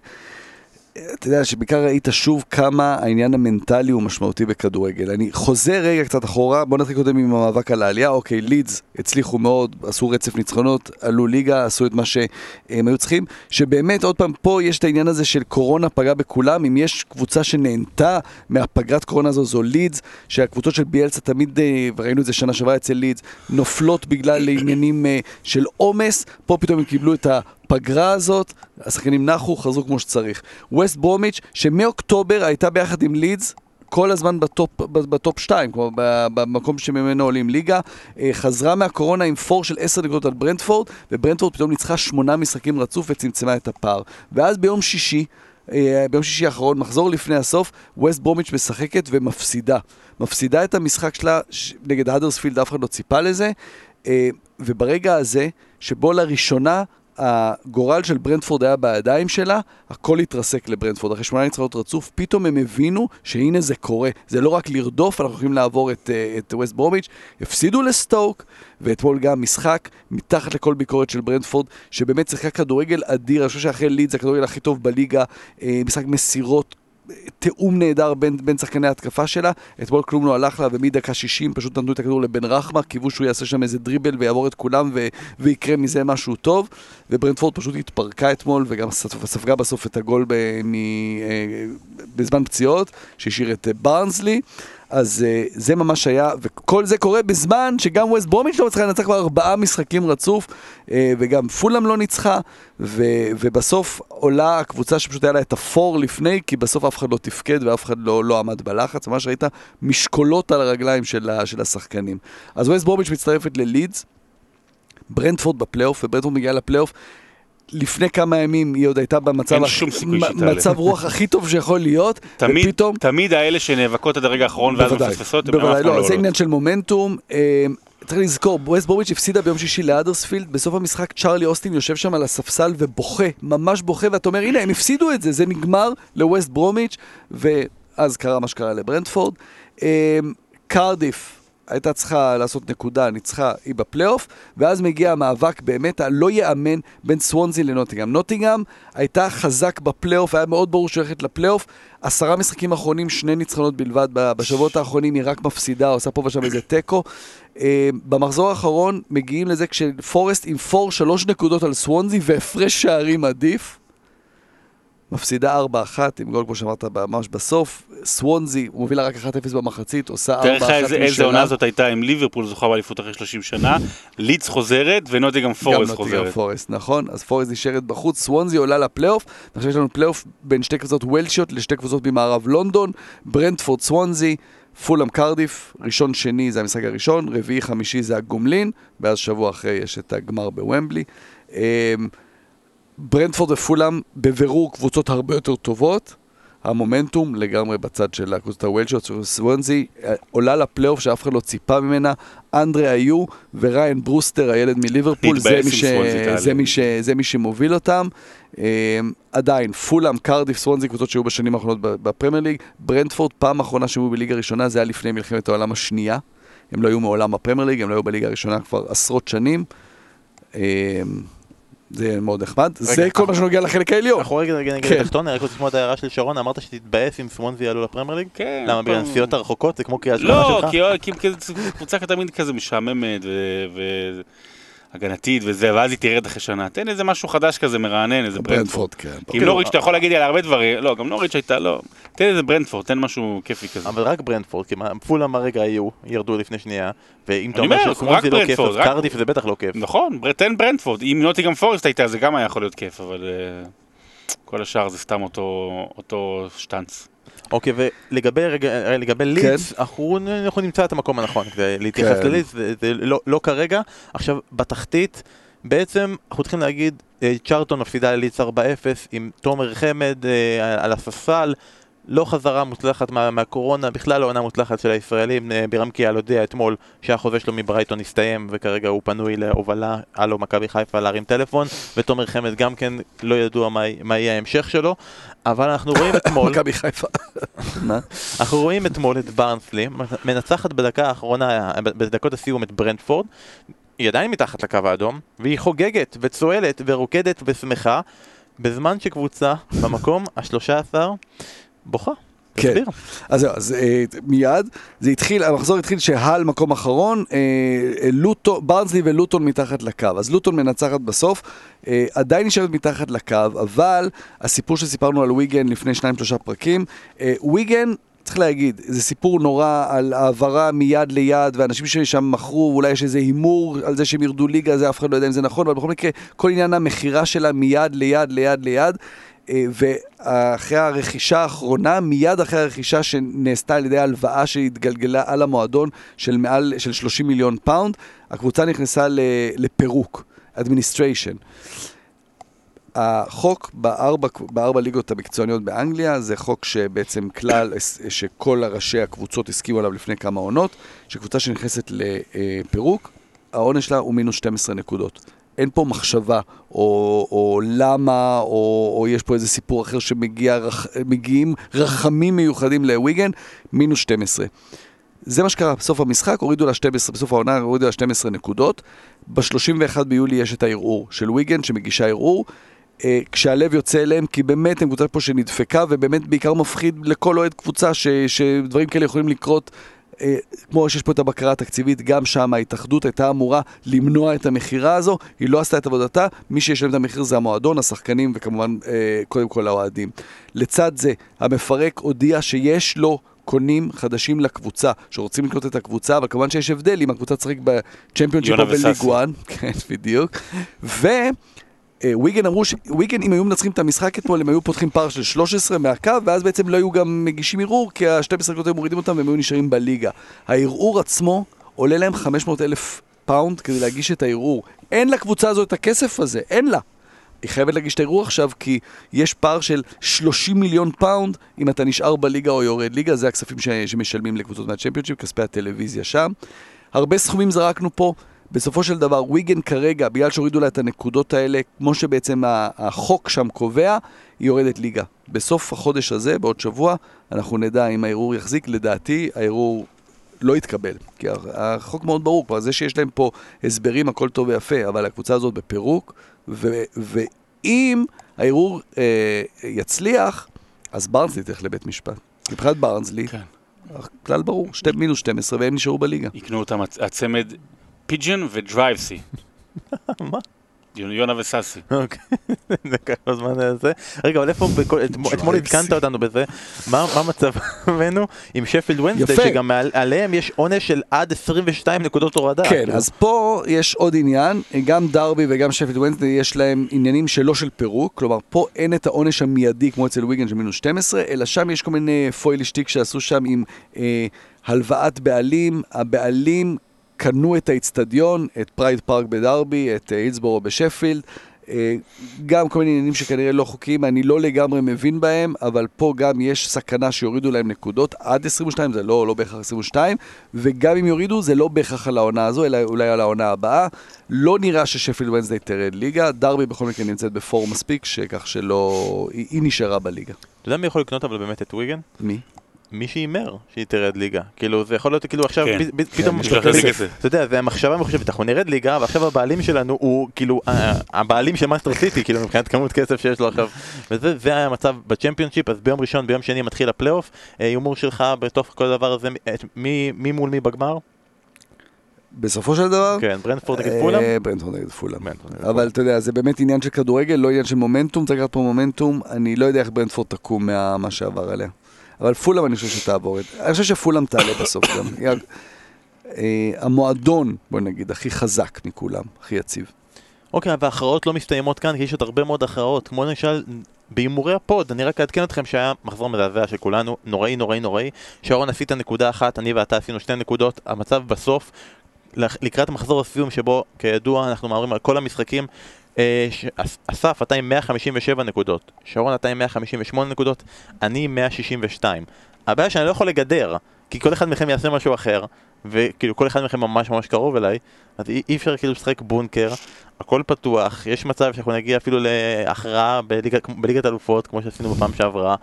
אתה יודע שבעיקר ראית שוב כמה העניין המנטלי הוא משמעותי בכדורגל. אני חוזר רגע קצת אחורה, בוא נתחיל קודם עם המאבק על העלייה. אוקיי, לידס הצליחו מאוד, עשו רצף ניצחונות, עלו ליגה, עשו את מה שהם היו צריכים. שבאמת, עוד פעם, פה יש את העניין הזה של קורונה פגע בכולם. אם יש קבוצה שנהנתה מפגרת קורונה הזו, זו לידס, שהקבוצות של ביאלסה תמיד, אה, וראינו את זה שנה שעברה אצל לידס, נופלות בגלל עניינים אה, של עומס. פה פתאום הם קיבלו את ה... בפגרה הזאת, השחקנים נחו, חזרו כמו שצריך. ווסט ברומיץ', שמאוקטובר הייתה ביחד עם לידס, כל הזמן ב top, ב top 2, כלומר במקום שממנו עולים ליגה. אה, חזרה מהקורונה עם פער של 10 נקודות על ברנדפורד, וברנדפורד פתאום ניצחה 8 משחקים רצוף וצמצמה את הפער. ואז ביום שישי, אה, ביום שישי האחרון, מחזור לפני הסוף, ווסט ברומיץ' משחקת ומפסידה. מפסידה את המשחק שלה נגד האדרספילד, אף אחד לא ציפה לזה, אה, וברגע הזה, שבו לראשונה הגורל של ברנדפורד היה בידיים שלה, הכל התרסק לברנדפורד. אחרי שמונה ניצחונות רצוף, פתאום הם הבינו שהנה זה קורה. זה לא רק לרדוף, אנחנו יכולים לעבור את, אה, את ווסט ברומיץ'. הפסידו לסטוק, ואתמול גם משחק מתחת לכל ביקורת של ברנדפורד, שבאמת שיחקה כדורגל אדיר. אני חושב שאחרי ליד זה הכדורגל הכי טוב בליגה. אה, משחק מסירות תיאום נהדר בין, בין שחקני ההתקפה שלה. אתמול כלום לא הלך לה, ומדקה 60 פשוט נתנו את הכדור לבן רחמה, קיוו שהוא יעשה שם איזה דריבל ויעבור את כולם ו, ויקרה מזה משהו טוב. וברנדפורד פשוט התפרקה אתמול, וגם ספגה בסוף את הגול ב, מ, אה, בזמן פציעות, שהשאיר את ברנסלי. אז אה, זה ממש היה, וכל זה קורה בזמן שגם ווסט ברומיץ' לא מצליחה לנצח כבר ארבעה משחקים רצוף, אה, וגם פולאם לא ניצחה, ו, ובסוף עולה הקבוצה שפשוט היה לה את הפור לפני, כי בסוף אף אחד לא תפקד ואף אחד לא, לא עמד בלחץ, ממש ראית משקולות על הרגליים של, של השחקנים. אז ווסט ברומיץ' מצטרפת ללידס, ברנדפורד בפלייאוף, וברנדפורד מגיעה לפלייאוף. לפני כמה ימים היא עוד הייתה במצב. מצב רוח הכי טוב שיכול להיות, תמיד, ופתאום... תמיד האלה שנאבקות עד הרגע האחרון ואז מפספסות, בוודאי, לא, לא, זה עניין של מומנטום. אה, צריך לזכור, ווסט בורביץ' הפסידה ביום שישי לאדרספילד, בסוף המשחק צ'ארלי אוסטין יושב שם על הספסל ובוכה, ממש בוכה, ואתה אומר, הנה, הם הפסידו את זה, זה נגמר לווסט ברומיץ', ואז קרה מה שקרה לברנדפורד. אה, קרדיף, הייתה צריכה לעשות נקודה, ניצחה, היא בפלייאוף, ואז מגיע המאבק באמת הלא ייאמן בין סוונזי לנוטינגאם. נוטינגאם הייתה חזק בפלייאוף, היה מאוד ברור שהיא הולכת לפלייאוף. עשרה משחקים אחרונים, שני ניצחונות בלבד, בשבועות האחרונים היא רק מפסידה, עושה פה ושם איזה תיקו. אה, במחזור האחרון מגיעים לזה כשפורסט עם פור שלוש נקודות על סוונזי והפרש שערים עדיף. מפסידה 4-1 עם גול כמו שאמרת ממש בסוף, סוונזי מובילה רק 1-0 במחצית, עושה 4-1 משלה. תראה לך איזה עונה זאת הייתה עם ליברפול זוכה באליפות אחרי 30 שנה, לידס חוזרת ונוטינגהאם פורסט חוזרת. גם נוטינגהאם פורסט, נכון, אז פורסט נשארת בחוץ, סוונזי עולה לפלייאוף, עכשיו יש לנו פלייאוף בין שתי קבוצות וולשיות לשתי קבוצות ממערב לונדון, ברנדפורד סוונזי. פולאם קרדיף, ראשון שני זה המשחק הראשון, רביעי חמישי זה הגומלין, ואז שבוע אחרי יש את הגמר בוומבלי. אמ, ברנדפורד ופולאם בבירור קבוצות הרבה יותר טובות. המומנטום לגמרי בצד של הקבוצות הוולשיות, סוונזי אה, עולה לפלייאוף שאף אחד לא ציפה ממנה, אנדרי היו וריין ברוסטר, הילד מליברפול, זה מי, ש... זה, מי ש... זה מי שמוביל אותם. Uh, עדיין, פולאם, קרדיף, סוונזי, קבוצות שהיו בשנים האחרונות בפרמייר ליג, ברנדפורד, פעם אחרונה שהם היו בליגה הראשונה, זה היה לפני מלחמת העולם השנייה. הם לא היו מעולם בפרמייר ליג, הם לא היו בליגה הראשונה כבר עשרות שנים. זה מאוד נחמד, זה כל מה שנוגע לחלק העליון. אנחנו רגע נגיד כן. לתחתון, אני רק רוצה לשמוע את ההערה של שרון, אמרת שתתבאס אם סמונזי יעלו לפרמייר ליג? כן. למה, בגלל הנסיעות הרחוקות? זה כמו קריאה שלך? לא, כי קבוצה תמיד כזה משעממת הגנתית וזה, ואז היא תרד אחרי שנה. תן איזה משהו חדש כזה, מרענן, איזה ברנדפורד. כן. כי נוריץ' אתה יכול להגיד על הרבה דברים, לא, גם נוריץ' הייתה, לא. תן איזה ברנדפורד, תן משהו כיפי כזה. אבל רק ברנדפורד, כי פולאם הרגע היו, ירדו לפני שנייה, ואם אתה אומר שסמונזי לא כיף, אז קרדיף זה בטח לא כיף. נכון, תן ברנדפורד. אם נוטיגם פורסט הייתה, זה גם היה יכול להיות כיף, אבל אה, כל השאר זה סתם אותו שטאנץ. אוקיי, ולגבי רגע, לגבי לידס, כן. אנחנו, אנחנו נמצא את המקום הנכון כדי להתייחס כן. ללידס, זה, זה לא, לא כרגע. עכשיו, בתחתית, בעצם אנחנו צריכים להגיד, אה, צ'ארטון מפסידה ללידס 4-0 עם תומר חמד אה, על הספסל. לא חזרה מוצלחת מה, מהקורונה, בכלל לא עונה מוצלחת של הישראלים. אה, בירם קיאל הודיע אתמול שהחוזה שלו מברייטון הסתיים וכרגע הוא פנוי להובלה, הלו מכבי חיפה להרים טלפון. ותומר חמד גם כן לא ידוע מה, מה יהיה ההמשך שלו. אבל אנחנו רואים *laughs* אתמול... מכבי חיפה. אנחנו רואים אתמול את ברנסלי מנצחת בדקה האחרונה, בדקות הסיום את ברנדפורד. היא עדיין מתחת לקו האדום והיא חוגגת וצועלת ורוקדת ושמחה בזמן שקבוצה במקום השלושה עשר בוכה. כן. תסביר. אז זהו, אז אה, מיד, זה התחיל, המחזור התחיל שהל מקום אחרון, אה, אה, לוטון, ברנסלי ולוטון מתחת לקו. אז לוטון מנצחת בסוף, אה, עדיין נשארת מתחת לקו, אבל הסיפור שסיפרנו על ויגן לפני שניים שלושה פרקים, אה, ויגן צריך להגיד, זה סיפור נורא על העברה מיד ליד, ואנשים ששם מכרו, אולי יש איזה הימור על זה שהם ירדו ליגה, זה אף אחד לא יודע אם זה נכון, אבל בכל מקרה, כל עניין המכירה שלה מיד ליד ליד ליד. אה, ואחרי הרכישה האחרונה, מיד אחרי הרכישה שנעשתה על ידי הלוואה שהתגלגלה על המועדון של מעל, של 30 מיליון פאונד, הקבוצה נכנסה לפירוק, administration. החוק בארבע, בארבע ליגות המקצועניות באנגליה זה חוק שבעצם כלל, שכל ראשי הקבוצות הסכימו עליו לפני כמה עונות, שקבוצה שנכנסת לפירוק, העונש שלה הוא מינוס 12 נקודות. אין פה מחשבה, או, או למה, או, או יש פה איזה סיפור אחר שמגיעים רחמים מיוחדים לוויגן, מינוס 12. זה מה שקרה בסוף המשחק, הורידו לה 12, בסוף העונה הורידו לה 12 נקודות. ב-31 ביולי יש את הערעור של ויגן שמגישה ערעור. אה, כשהלב יוצא אליהם, כי באמת הם קבוצה פה שנדפקה, ובאמת בעיקר מפחיד לכל אוהד קבוצה ש, שדברים כאלה יכולים לקרות. אה, כמו שיש פה את הבקרה התקציבית, גם שם ההתאחדות הייתה אמורה למנוע את המכירה הזו, היא לא עשתה את עבודתה, מי שישלם את המחיר זה המועדון, השחקנים וכמובן אה, קודם כל האוהדים. לצד זה, המפרק הודיע שיש לו קונים חדשים לקבוצה, שרוצים לקנות את הקבוצה, אבל כמובן שיש הבדל אם הקבוצה תשחק בצ'מפיונשיפ או בליג 1, *laughs* כן, בדיוק, ו... אה, ויגן אמרו שוויגן אם היו מנצחים את המשחק אתמול הם היו פותחים פער של 13 מהקו ואז בעצם לא היו גם מגישים ערעור כי ה-12 נקודות היו מורידים אותם והם היו נשארים בליגה. הערעור עצמו עולה להם 500 אלף פאונד כדי להגיש את הערעור. אין לקבוצה הזו את הכסף הזה, אין לה. היא חייבת להגיש את הערעור עכשיו כי יש פער של 30 מיליון פאונד אם אתה נשאר בליגה או יורד ליגה, זה הכספים ש... שמשלמים לקבוצות מהצ'מפיונשיפ, כספי הטלוויזיה שם. הרבה סכומים זרקנו פה, בסופו של דבר, וויגן כרגע, בגלל שהורידו לה את הנקודות האלה, כמו שבעצם החוק שם קובע, היא יורדת ליגה. בסוף החודש הזה, בעוד שבוע, אנחנו נדע אם הערעור יחזיק. לדעתי, הערעור לא יתקבל. כי החוק מאוד ברור, כבר זה שיש להם פה הסברים, הכל טוב ויפה, אבל הקבוצה הזאת בפירוק, ו- ואם הערעור אה, יצליח, אז ברנסלי תלך לבית משפט. מבחינת ברנסלי, כן. כלל ברור, שתי, מינוס 12 והם נשארו בליגה. יקנו אותם הצמד פיג'ן ודרייבסי. *laughs* מה? יונה וסאסי. אוקיי, *laughs* זה כמה זמן זה. רגע, אבל איפה, אתמול עדכנת אותנו בזה, מה מצבנו *laughs* עם שפילד ונסטי, שגם עליהם יש עונש של עד 22 נקודות הורדה. כן. אז פה יש עוד עניין, גם דרבי וגם שפילד וונסדיי יש להם עניינים שלא של פירוק, כלומר פה אין את העונש המיידי כמו אצל ויגן של מינוס 12, אלא שם יש כל מיני פוילישטיק שעשו שם עם... אה, הלוואת בעלים, הבעלים קנו את האיצטדיון, את פרייד פארק בדרבי, את הילסבורו בשפילד, אה, גם כל מיני עניינים שכנראה לא חוקיים, אני לא לגמרי מבין בהם, אבל פה גם יש סכנה שיורידו להם נקודות עד 22, זה לא, לא בהכרח 22, וגם אם יורידו, זה לא בהכרח על העונה הזו, אלא אולי על העונה הבאה. לא נראה ששפילד וונסדיי תרד ליגה, דרבי בכל מקרה נמצאת בפער מספיק, שכך שלא... היא, היא נשארה בליגה. אתה יודע מי יכול לקנות אבל באמת את וויגן? מי? מי שהימר שהיא תרד ליגה. כאילו, זה יכול להיות כאילו עכשיו, כן. פתאום, כן, אתה יודע, זה המחשבה מחושבת, אנחנו נרד ליגה, ועכשיו הבעלים שלנו הוא כאילו, הבעלים של מנצ'סטר סיטי, כאילו, מבחינת כמות כסף שיש לו עכשיו. וזה היה המצב בצ'מפיונשיפ, אז ביום ראשון, ביום שני מתחיל הפלייאוף. אה, הימור שלך בתוך כל הדבר הזה, מי מול מי בגמר? בסופו של דבר? כן, ברנדפורד נגד פולאם? אה, ברנדפורד נגד פולאם. אבל אתה יודע, זה באמת עניין של כדורגל, לא עניין של מומנטום, צריך לקחת פה מומנטום, אני לא יודע איך ברנדפורד תקום ממה שעבר עליה. אבל פולאם אני חושב שתעבור את זה. אני חושב שפולאם תעלה בסוף גם. *coughs* אה, המועדון, בוא נגיד, הכי חזק מכולם, הכי יציב. אוקיי, וההכרעות לא מסתיימות כאן, כי יש עוד הרבה מאוד הכרעות, כמו למשל בהימורי הפוד, אני רק אעדכן אתכם שהיה מחזור מזעזע של כולנו, נוראי נוראי נוראי, שרון עשית נקודה אחת, אני ואתה עשינו שתי נקודות, המצב בסוף, לקראת מחזור הסיום שבו כידוע אנחנו מהמרים על כל המשחקים, אסף, אתה עם 157 נקודות, שרון אתה עם 158 נקודות, אני עם 162. הבעיה שאני לא יכול לגדר, כי כל אחד מכם יעשה משהו אחר, וכאילו כל אחד מכם ממש ממש קרוב אליי, אז אי, אפשר כאילו לשחק בונקר, הכל פתוח, יש מצב שאנחנו נגיע אפילו להכרעה בליג, בליגת אלופות, כמו שעשינו בפעם שעברה,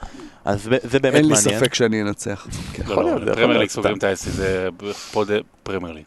אז זה באמת מעניין. אין לי ספק שאני אנצח. יכול להיות, פרמייר ליג סוגרים את העסק, זה פוד פרמייר ליג.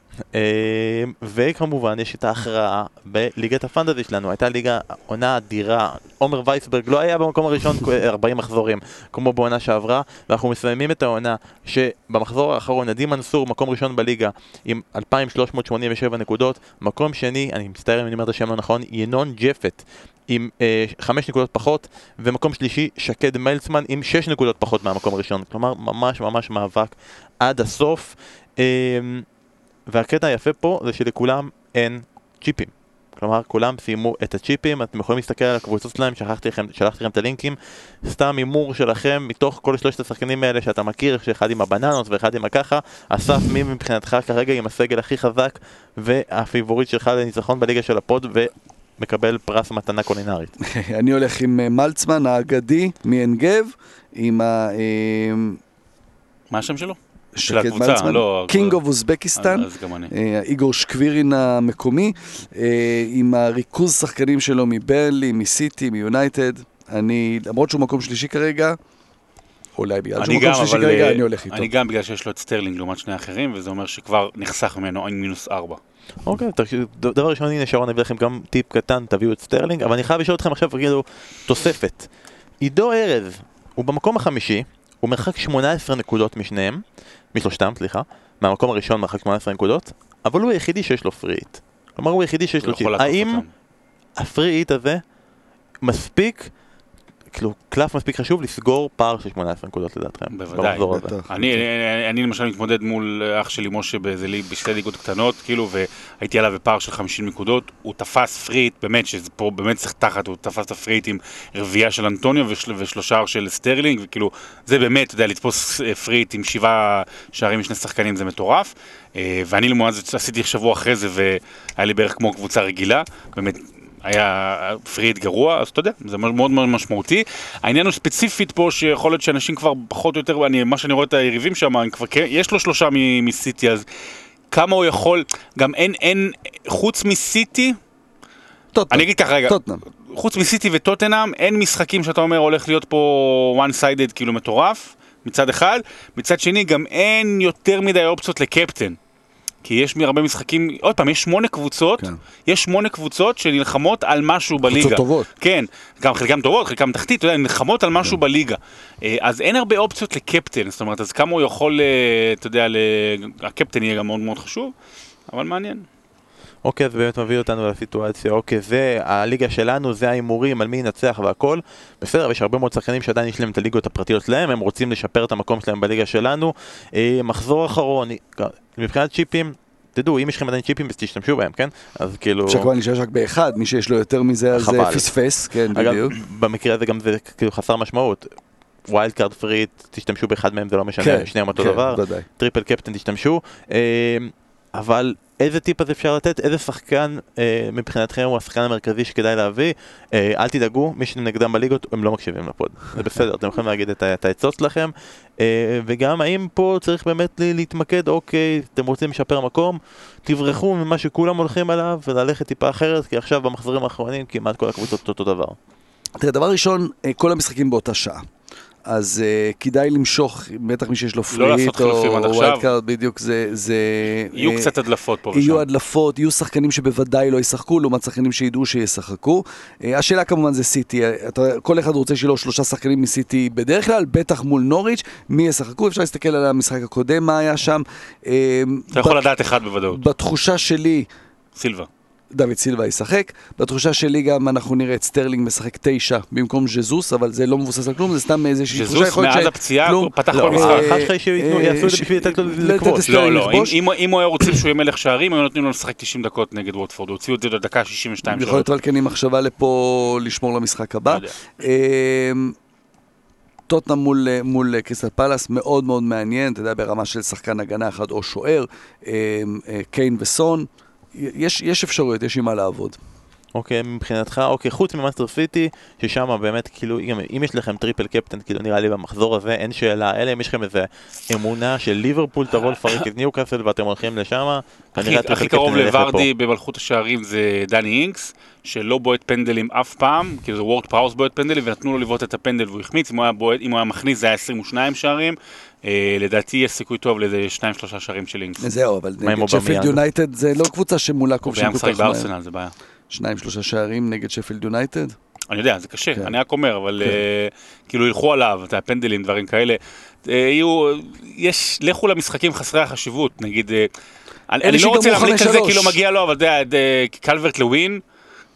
וכמובן יש את ההכרעה בליגת הפנטזי שלנו, הייתה ליגה עונה אדירה, עומר וייסברג לא היה במקום הראשון 40 *laughs* מחזורים כמו בעונה שעברה, ואנחנו מסיימים את העונה שבמחזור האחרון עדי מנסור מקום ראשון בליגה עם 2,387 נקודות, מקום שני, אני מצטער אם אני אומר את השם לא נכון, ינון ג'פט עם אה, חמש נקודות פחות, ומקום שלישי שקד מלצמן עם שש נקודות פחות מהמקום הראשון. כלומר, ממש ממש מאבק עד הסוף. אה, והקטע היפה פה זה שלכולם אין צ'יפים. כלומר, כולם סיימו את הצ'יפים, אתם יכולים להסתכל על הקבוצות שלהם, שלחתי לכם, שלחתי לכם את הלינקים, סתם הימור שלכם מתוך כל שלושת השחקנים האלה שאתה מכיר, שאחד עם הבננות ואחד עם הככה, אסף מי מבחינתך כרגע עם הסגל הכי חזק והפיבוריט שלך לניצחון בליגה של הפוד ומקבל פרס מתנה קולינרית. *laughs* אני הולך עם אה, מלצמן האגדי מעין גב, עם ה... אה, מה השם שלו? שקד מלצמן, לא, King of Uzbekistan, איגור שקווירין המקומי, אה, עם הריכוז שחקנים שלו מברנלי, מסיטי, מיונייטד. אני, למרות שהוא מקום שלישי כרגע, אולי בגלל שהוא מקום שלישי כרגע, אני הולך איתו. אני גם בגלל שיש לו את סטרלינג לעומת שני האחרים, וזה אומר שכבר נחסך ממנו עם מינוס ארבע. אוקיי, דבר ראשון, הנה שרון, אני אביא לכם גם טיפ קטן, תביאו את סטרלינג, אבל אני חייב לשאול אתכם עכשיו, כאילו, תוספת. עידו ארז, הוא במקום החמישי, הוא מרחק 18 נקודות משניהם, משלושתם, סליחה, מהמקום הראשון מרחק 18 נקודות, אבל הוא היחידי שיש לו Free Hit. כלומר הוא היחידי שיש לו צ'יפ. האם ה Free Hit הזה מספיק כאילו, קלף מספיק חשוב לסגור פער של 18 נקודות לדעתכם. בוודאי. אני, אני, אני למשל מתמודד מול אח שלי משה באיזה ליג, בשתי ליגות קטנות, כאילו, והייתי עליו בפער של 50 נקודות, הוא תפס Free Hit, באמת, שזה פה באמת צריך תחת, הוא תפס את ה Free Hit עם רביעייה של אנטוניו ושל, ושלושה של סטרלינג, וכאילו, זה באמת, אתה יודע, לתפוס אה, Free Hit עם שבעה שערים משני שחקנים זה מטורף. אה, ואני לעומתו עשיתי שבוע אחרי זה, והיה לי בערך כמו קבוצה רגילה, באמת היה פריד גרוע, אז אתה יודע, זה מאוד מאוד משמעותי. העניין הוא ספציפית פה, שיכול להיות שאנשים כבר פחות או יותר, אני, מה שאני רואה את היריבים שם, כבר, כן, יש לו שלושה מסיטי, אז כמה הוא יכול, גם אין, אין, חוץ מסיטי, טוטנאם. אני אגיד ככה רגע, טוטנאם. חוץ מסיטי וטוטנאם, אין משחקים שאתה אומר הולך להיות פה one sided כאילו מטורף, מצד אחד, מצד שני גם אין יותר מדי אופציות לקפטן. כי יש הרבה משחקים, עוד פעם, יש שמונה קבוצות, כן. יש שמונה קבוצות שנלחמות על משהו בליגה. קבוצות טובות. כן, גם חלקם טובות, חלקם תחתית, אתה יודע, נלחמות על משהו כן. בליגה. אה, אז אין הרבה אופציות לקפטן, זאת אומרת, אז כמה הוא יכול, אה, אתה יודע, הקפטן יהיה גם מאוד מאוד חשוב, אבל מעניין. אוקיי, זה באמת מביא אותנו לסיטואציה, אוקיי, זה הליגה שלנו, זה ההימורים, על מי ינצח והכל. בסדר, יש הרבה מאוד שחקנים שעדיין יש להם את הליגות הפרטיות שלהם, הם רוצים לשפר את המקום שלהם בליגה שלנו. אה, מחזור אחרון, מבחינת צ'יפים, תדעו, אם יש לכם עדיין צ'יפים אז תשתמשו בהם, כן? אז כאילו... אפשר כבר להשתמש רק באחד, מי שיש לו יותר מזה אז פספס, כן, בדיוק. במקרה הזה גם זה כאילו חסר משמעות. Wild Card Free Hit, תשתמשו באחד מהם, זה לא משנה, כן, שניהם אותו כן, דבר. Triple Captain תשתמשו. אה, אבל איזה טיפ אז אפשר לתת? איזה שחקן אה, מבחינתכם הוא השחקן המרכזי שכדאי להביא? אה, אל תדאגו, מי שנגדם בליגות הם לא מקשיבים לפוד. זה בסדר, אתם יכולים להגיד את, העצות שלכם. אה, וגם האם פה צריך באמת להתמקד, אוקיי, אתם רוצים לשפר מקום, תברחו ממה שכולם הולכים עליו וללכת טיפה אחרת, כי עכשיו במחזורים האחרונים כמעט כל הקבוצות אותו דבר. תראה, דבר ראשון, אה, כל המשחקים באותה שעה. אז אה, כדאי למשוך, בטח מי שיש לו Free Hit לא או Wild Card, בדיוק זה... זה יהיו אה, קצת הדלפות פה ושם. יהיו הדלפות, יהיו שחקנים שבוודאי לא ישחקו, לעומת שחקנים שידעו שישחקו. אה, השאלה כמובן זה סיטי, אתה, כל אחד רוצה שיהיו לו שלושה שחקנים מסיטי בדרך כלל, בטח מול נוריץ', מי ישחקו, אפשר להסתכל על המשחק הקודם, מה היה שם. אה, אתה יכול לדעת אחד בוודאות. בתחושה שלי... סילבה. דוד סילבה ישחק. בתחושה שלי גם אנחנו נראה את סטרלינג משחק תשע במקום ז'זוס, אבל זה לא מבוסס על כלום, זה סתם איזושהי תחושה. ז'זוס מאז הפציעה פתח כל משחק. אחת שלך שיעשו את זה בשביל לתת לו לכבוש. לא, לא, אם הוא היה רוצה שהוא יהיה מלך שערים, היו נותנים לו לשחק 90 דקות נגד ווטפורד, הוציאו את זה לדקה 62 שעות. יכול להיות רק כן עם מחשבה לפה לשמור למשחק הבא. לא אמ, טוטנאם מול, מול קריסטל פאלאס מאוד מאוד מעניין, אתה יודע, ברמה של שחקן הגנה אחד או שוער, אמ, אה, קיין וסון. יש, יש אפשרויות, יש עם מה לעבוד. אוקיי, מבחינתך, אוקיי, חוץ ממנצ'סטר סיטי, ששם באמת, כאילו, אם, אם יש לכם Triple Captain, כאילו, נראה לי במחזור הזה, אין שאלה, אלא אם יש לכם איזה אמונה של ליברפול תבוא לפרק את ניוקאסל ואתם הולכים לשם, כנראה Triple הכי קרוב לוורדי במלכות השערים זה דני אינקס, שלא בועט פנדלים אף פעם, כאילו זה וורד פראוס בועט פנדלים, ונתנו לו לבעוט את הפנדל והוא החמיץ, אם הוא היה, בועט, אם הוא היה מכניס זה היה 22 שערים, אה, לדעתי יש סיכוי טוב לאיזה 2-3 שערים של אינקס. זהו, אבל נגד שפילד יונייטד זה לא קבוצה שמולה כובשים כל כך מהר. זה בעיה. שניים שלושה שערים נגד שפילד יונייטד? אני יודע, זה קשה, כן. אני רק אומר, אבל כן. אה, כאילו ילכו עליו, אתה יודע, פנדלים, דברים כאלה. Uh, יהיו, יש, לכו למשחקים חסרי החשיבות, נגיד, uh, אני, אני לא רוצה להמליץ על זה כאילו מגיע לו, אבל אתה יודע, קלברט לווין,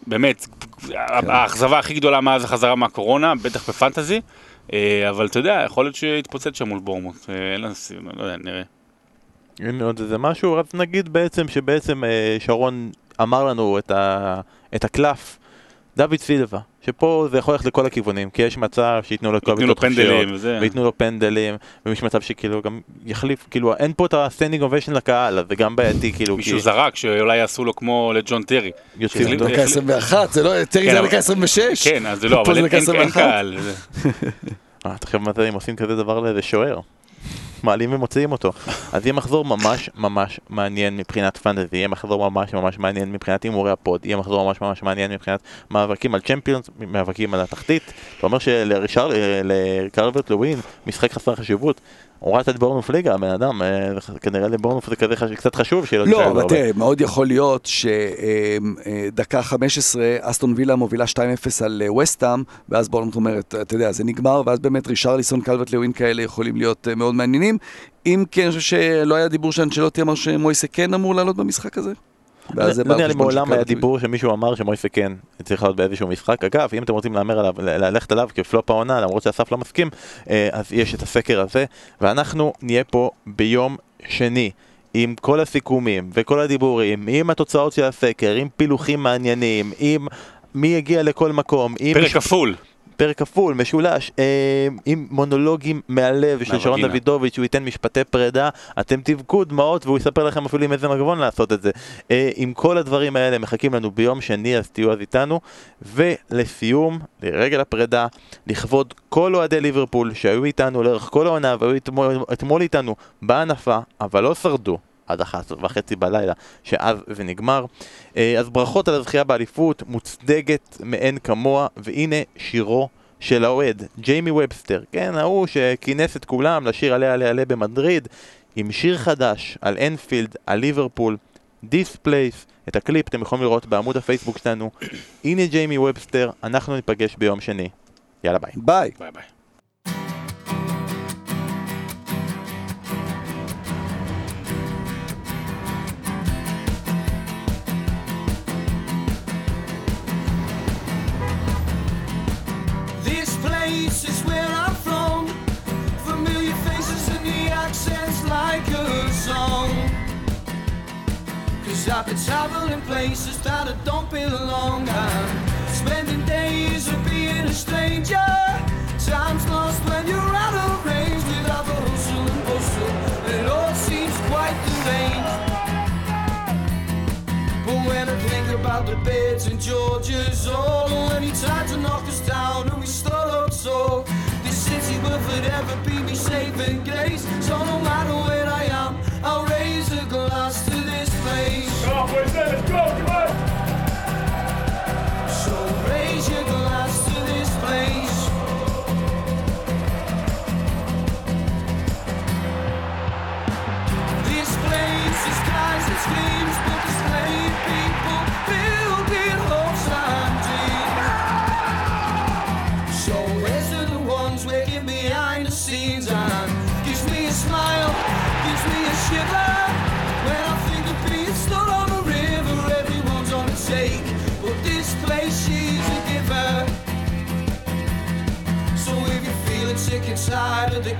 באמת, כן. האכזבה הכי גדולה מאז החזרה מהקורונה, בטח בפנטזי, אה, אבל אתה יודע, יכול להיות שיתפוצץ שם מול בורמוט, אין לנו, לא יודע, נראה. הנה עוד איזה משהו, אז נגיד בעצם שבעצם שרון אמר לנו את, ה, את הקלף דוד סילבה, שפה זה יכול ללכת לכל הכיוונים, כי יש מצב שייתנו לו כל מיני פנדלים. וייתנו לו פנדלים, ויש מצב שכאילו גם יחליף, כאילו אין פה את ה standing ovation לקהל, אז זה גם בעייתי, כאילו. מישהו זרק, שאולי יעשו לו כמו לג'ון טרי. יוצאים. דקה 21, זה לא, טרי זה דקה 26. כן, אז זה לא, אבל אין קהל. אה, תחשוב מה זה אם עושים כזה דבר לאיזה שוער. מעלים ומוציאים אותו. אז יהיה מחזור ממש ממש מעניין מבחינת פנטזי, יהיה מחזור ממש ממש מעניין מבחינת הימורי הפוד, יהיה מחזור ממש ממש מעניין מבחינת מאבקים על צ'מפיונס, מאבקים על התחתית. אתה אומר שלריקרברט לווין משחק חסר חשיבות, הוא ראה את בורנוף ליגה, הבן אדם, אה, כנראה לבורנוף זה כזה קצת חשוב שיהיה לו לא, אבל תראה, מאוד יכול להיות שדקה אה, 15, אסטון וילה מובילה 2-0 על וסטאם, ואז בורנוף אומרת, אתה יודע, זה נגמר, ואז באמת רישרליסון, קלבט לווין כאלה יכולים להיות אה, מאוד מעניינים. אם כן, אני חושב שלא היה דיבור שאנצ'לוטי אמר שמויסה כן אמור לעלות במשחק הזה? לא נראה לי מעולם היה דיבור שמישהו אמר שמויסה כן צריך לעלות באיזשהו משחק. אגב, אם אתם רוצים להמר עליו, ללכת עליו כפלופ העונה, למרות שאסף לא מסכים, אה, אז יש את הסקר הזה, ואנחנו נהיה פה ביום שני. עם כל הסיכומים וכל הדיבורים, עם התוצאות של הסקר, עם פילוחים מעניינים, עם מי יגיע לכל מקום, פרק כפול. פרק כפול, משולש, אה, עם מונולוגים מהלב של שרון דוידוביץ', הוא ייתן משפטי פרידה, אתם תבכו דמעות והוא יספר לכם אפילו עם איזה מגבון לעשות את זה. אה, עם כל הדברים האלה מחכים לנו ביום שני, אז תהיו אז איתנו. ולסיום, לרגל הפרידה, לכבוד כל אוהדי ליברפול שהיו איתנו לאורך כל העונה והיו אתמול, אתמול איתנו בהנפה, אבל לא שרדו. עד אחת וחצי בלילה, שאז זה נגמר. אה, אז ברכות על הזכייה באליפות, מוצדקת מאין כמוה, והנה שירו של האוהד, ג'יימי ובסטר, כן, ההוא שכינס את כולם לשיר עלה עלה עלה במדריד, עם שיר חדש על אנפילד, על ליברפול, This Place, את הקליפ אתם יכולים לראות בעמוד הפייסבוק שלנו. הנה ג'יימי ובסטר, אנחנו ניפגש ביום שני. יאללה ביי. ביי. ביי ביי. I've been traveling places that I don't belong. I'm spending days of being a stranger. Time's lost when you're out of range without the hustle and bustle. It all seems quite deranged. But when I think about the beds in Georgia's all, and he tried to knock us down and we up so. This city will forever be me saving grace. So no matter where I am,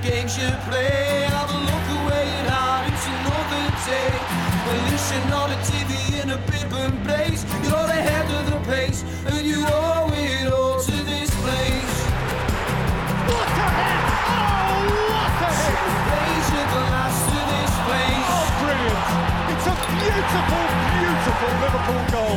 games you play, a look away at heart. It's another day. You're not a TV in a bib and blaze. You're the head of the pace, and you owe it all to this place. What a hit! Oh, what a hit! Raise your glass to this place. Oh, brilliant! It's a beautiful, beautiful Liverpool goal.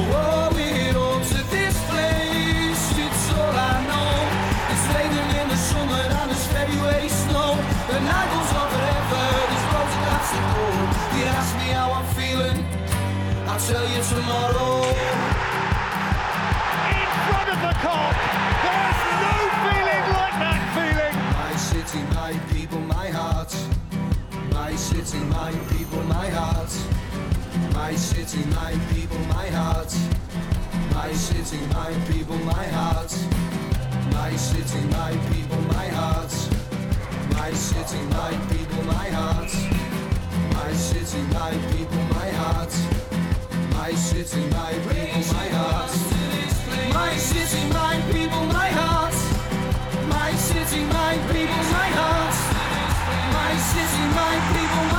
City, my people, my heart. My city, my people, my heart. My city, my people, my heart. My city, my people, my heart. My city, my people, my heart. My city, my people, my heart. My city, my people, my heart. people, my heart. My city, my people, my heart. My city, my people,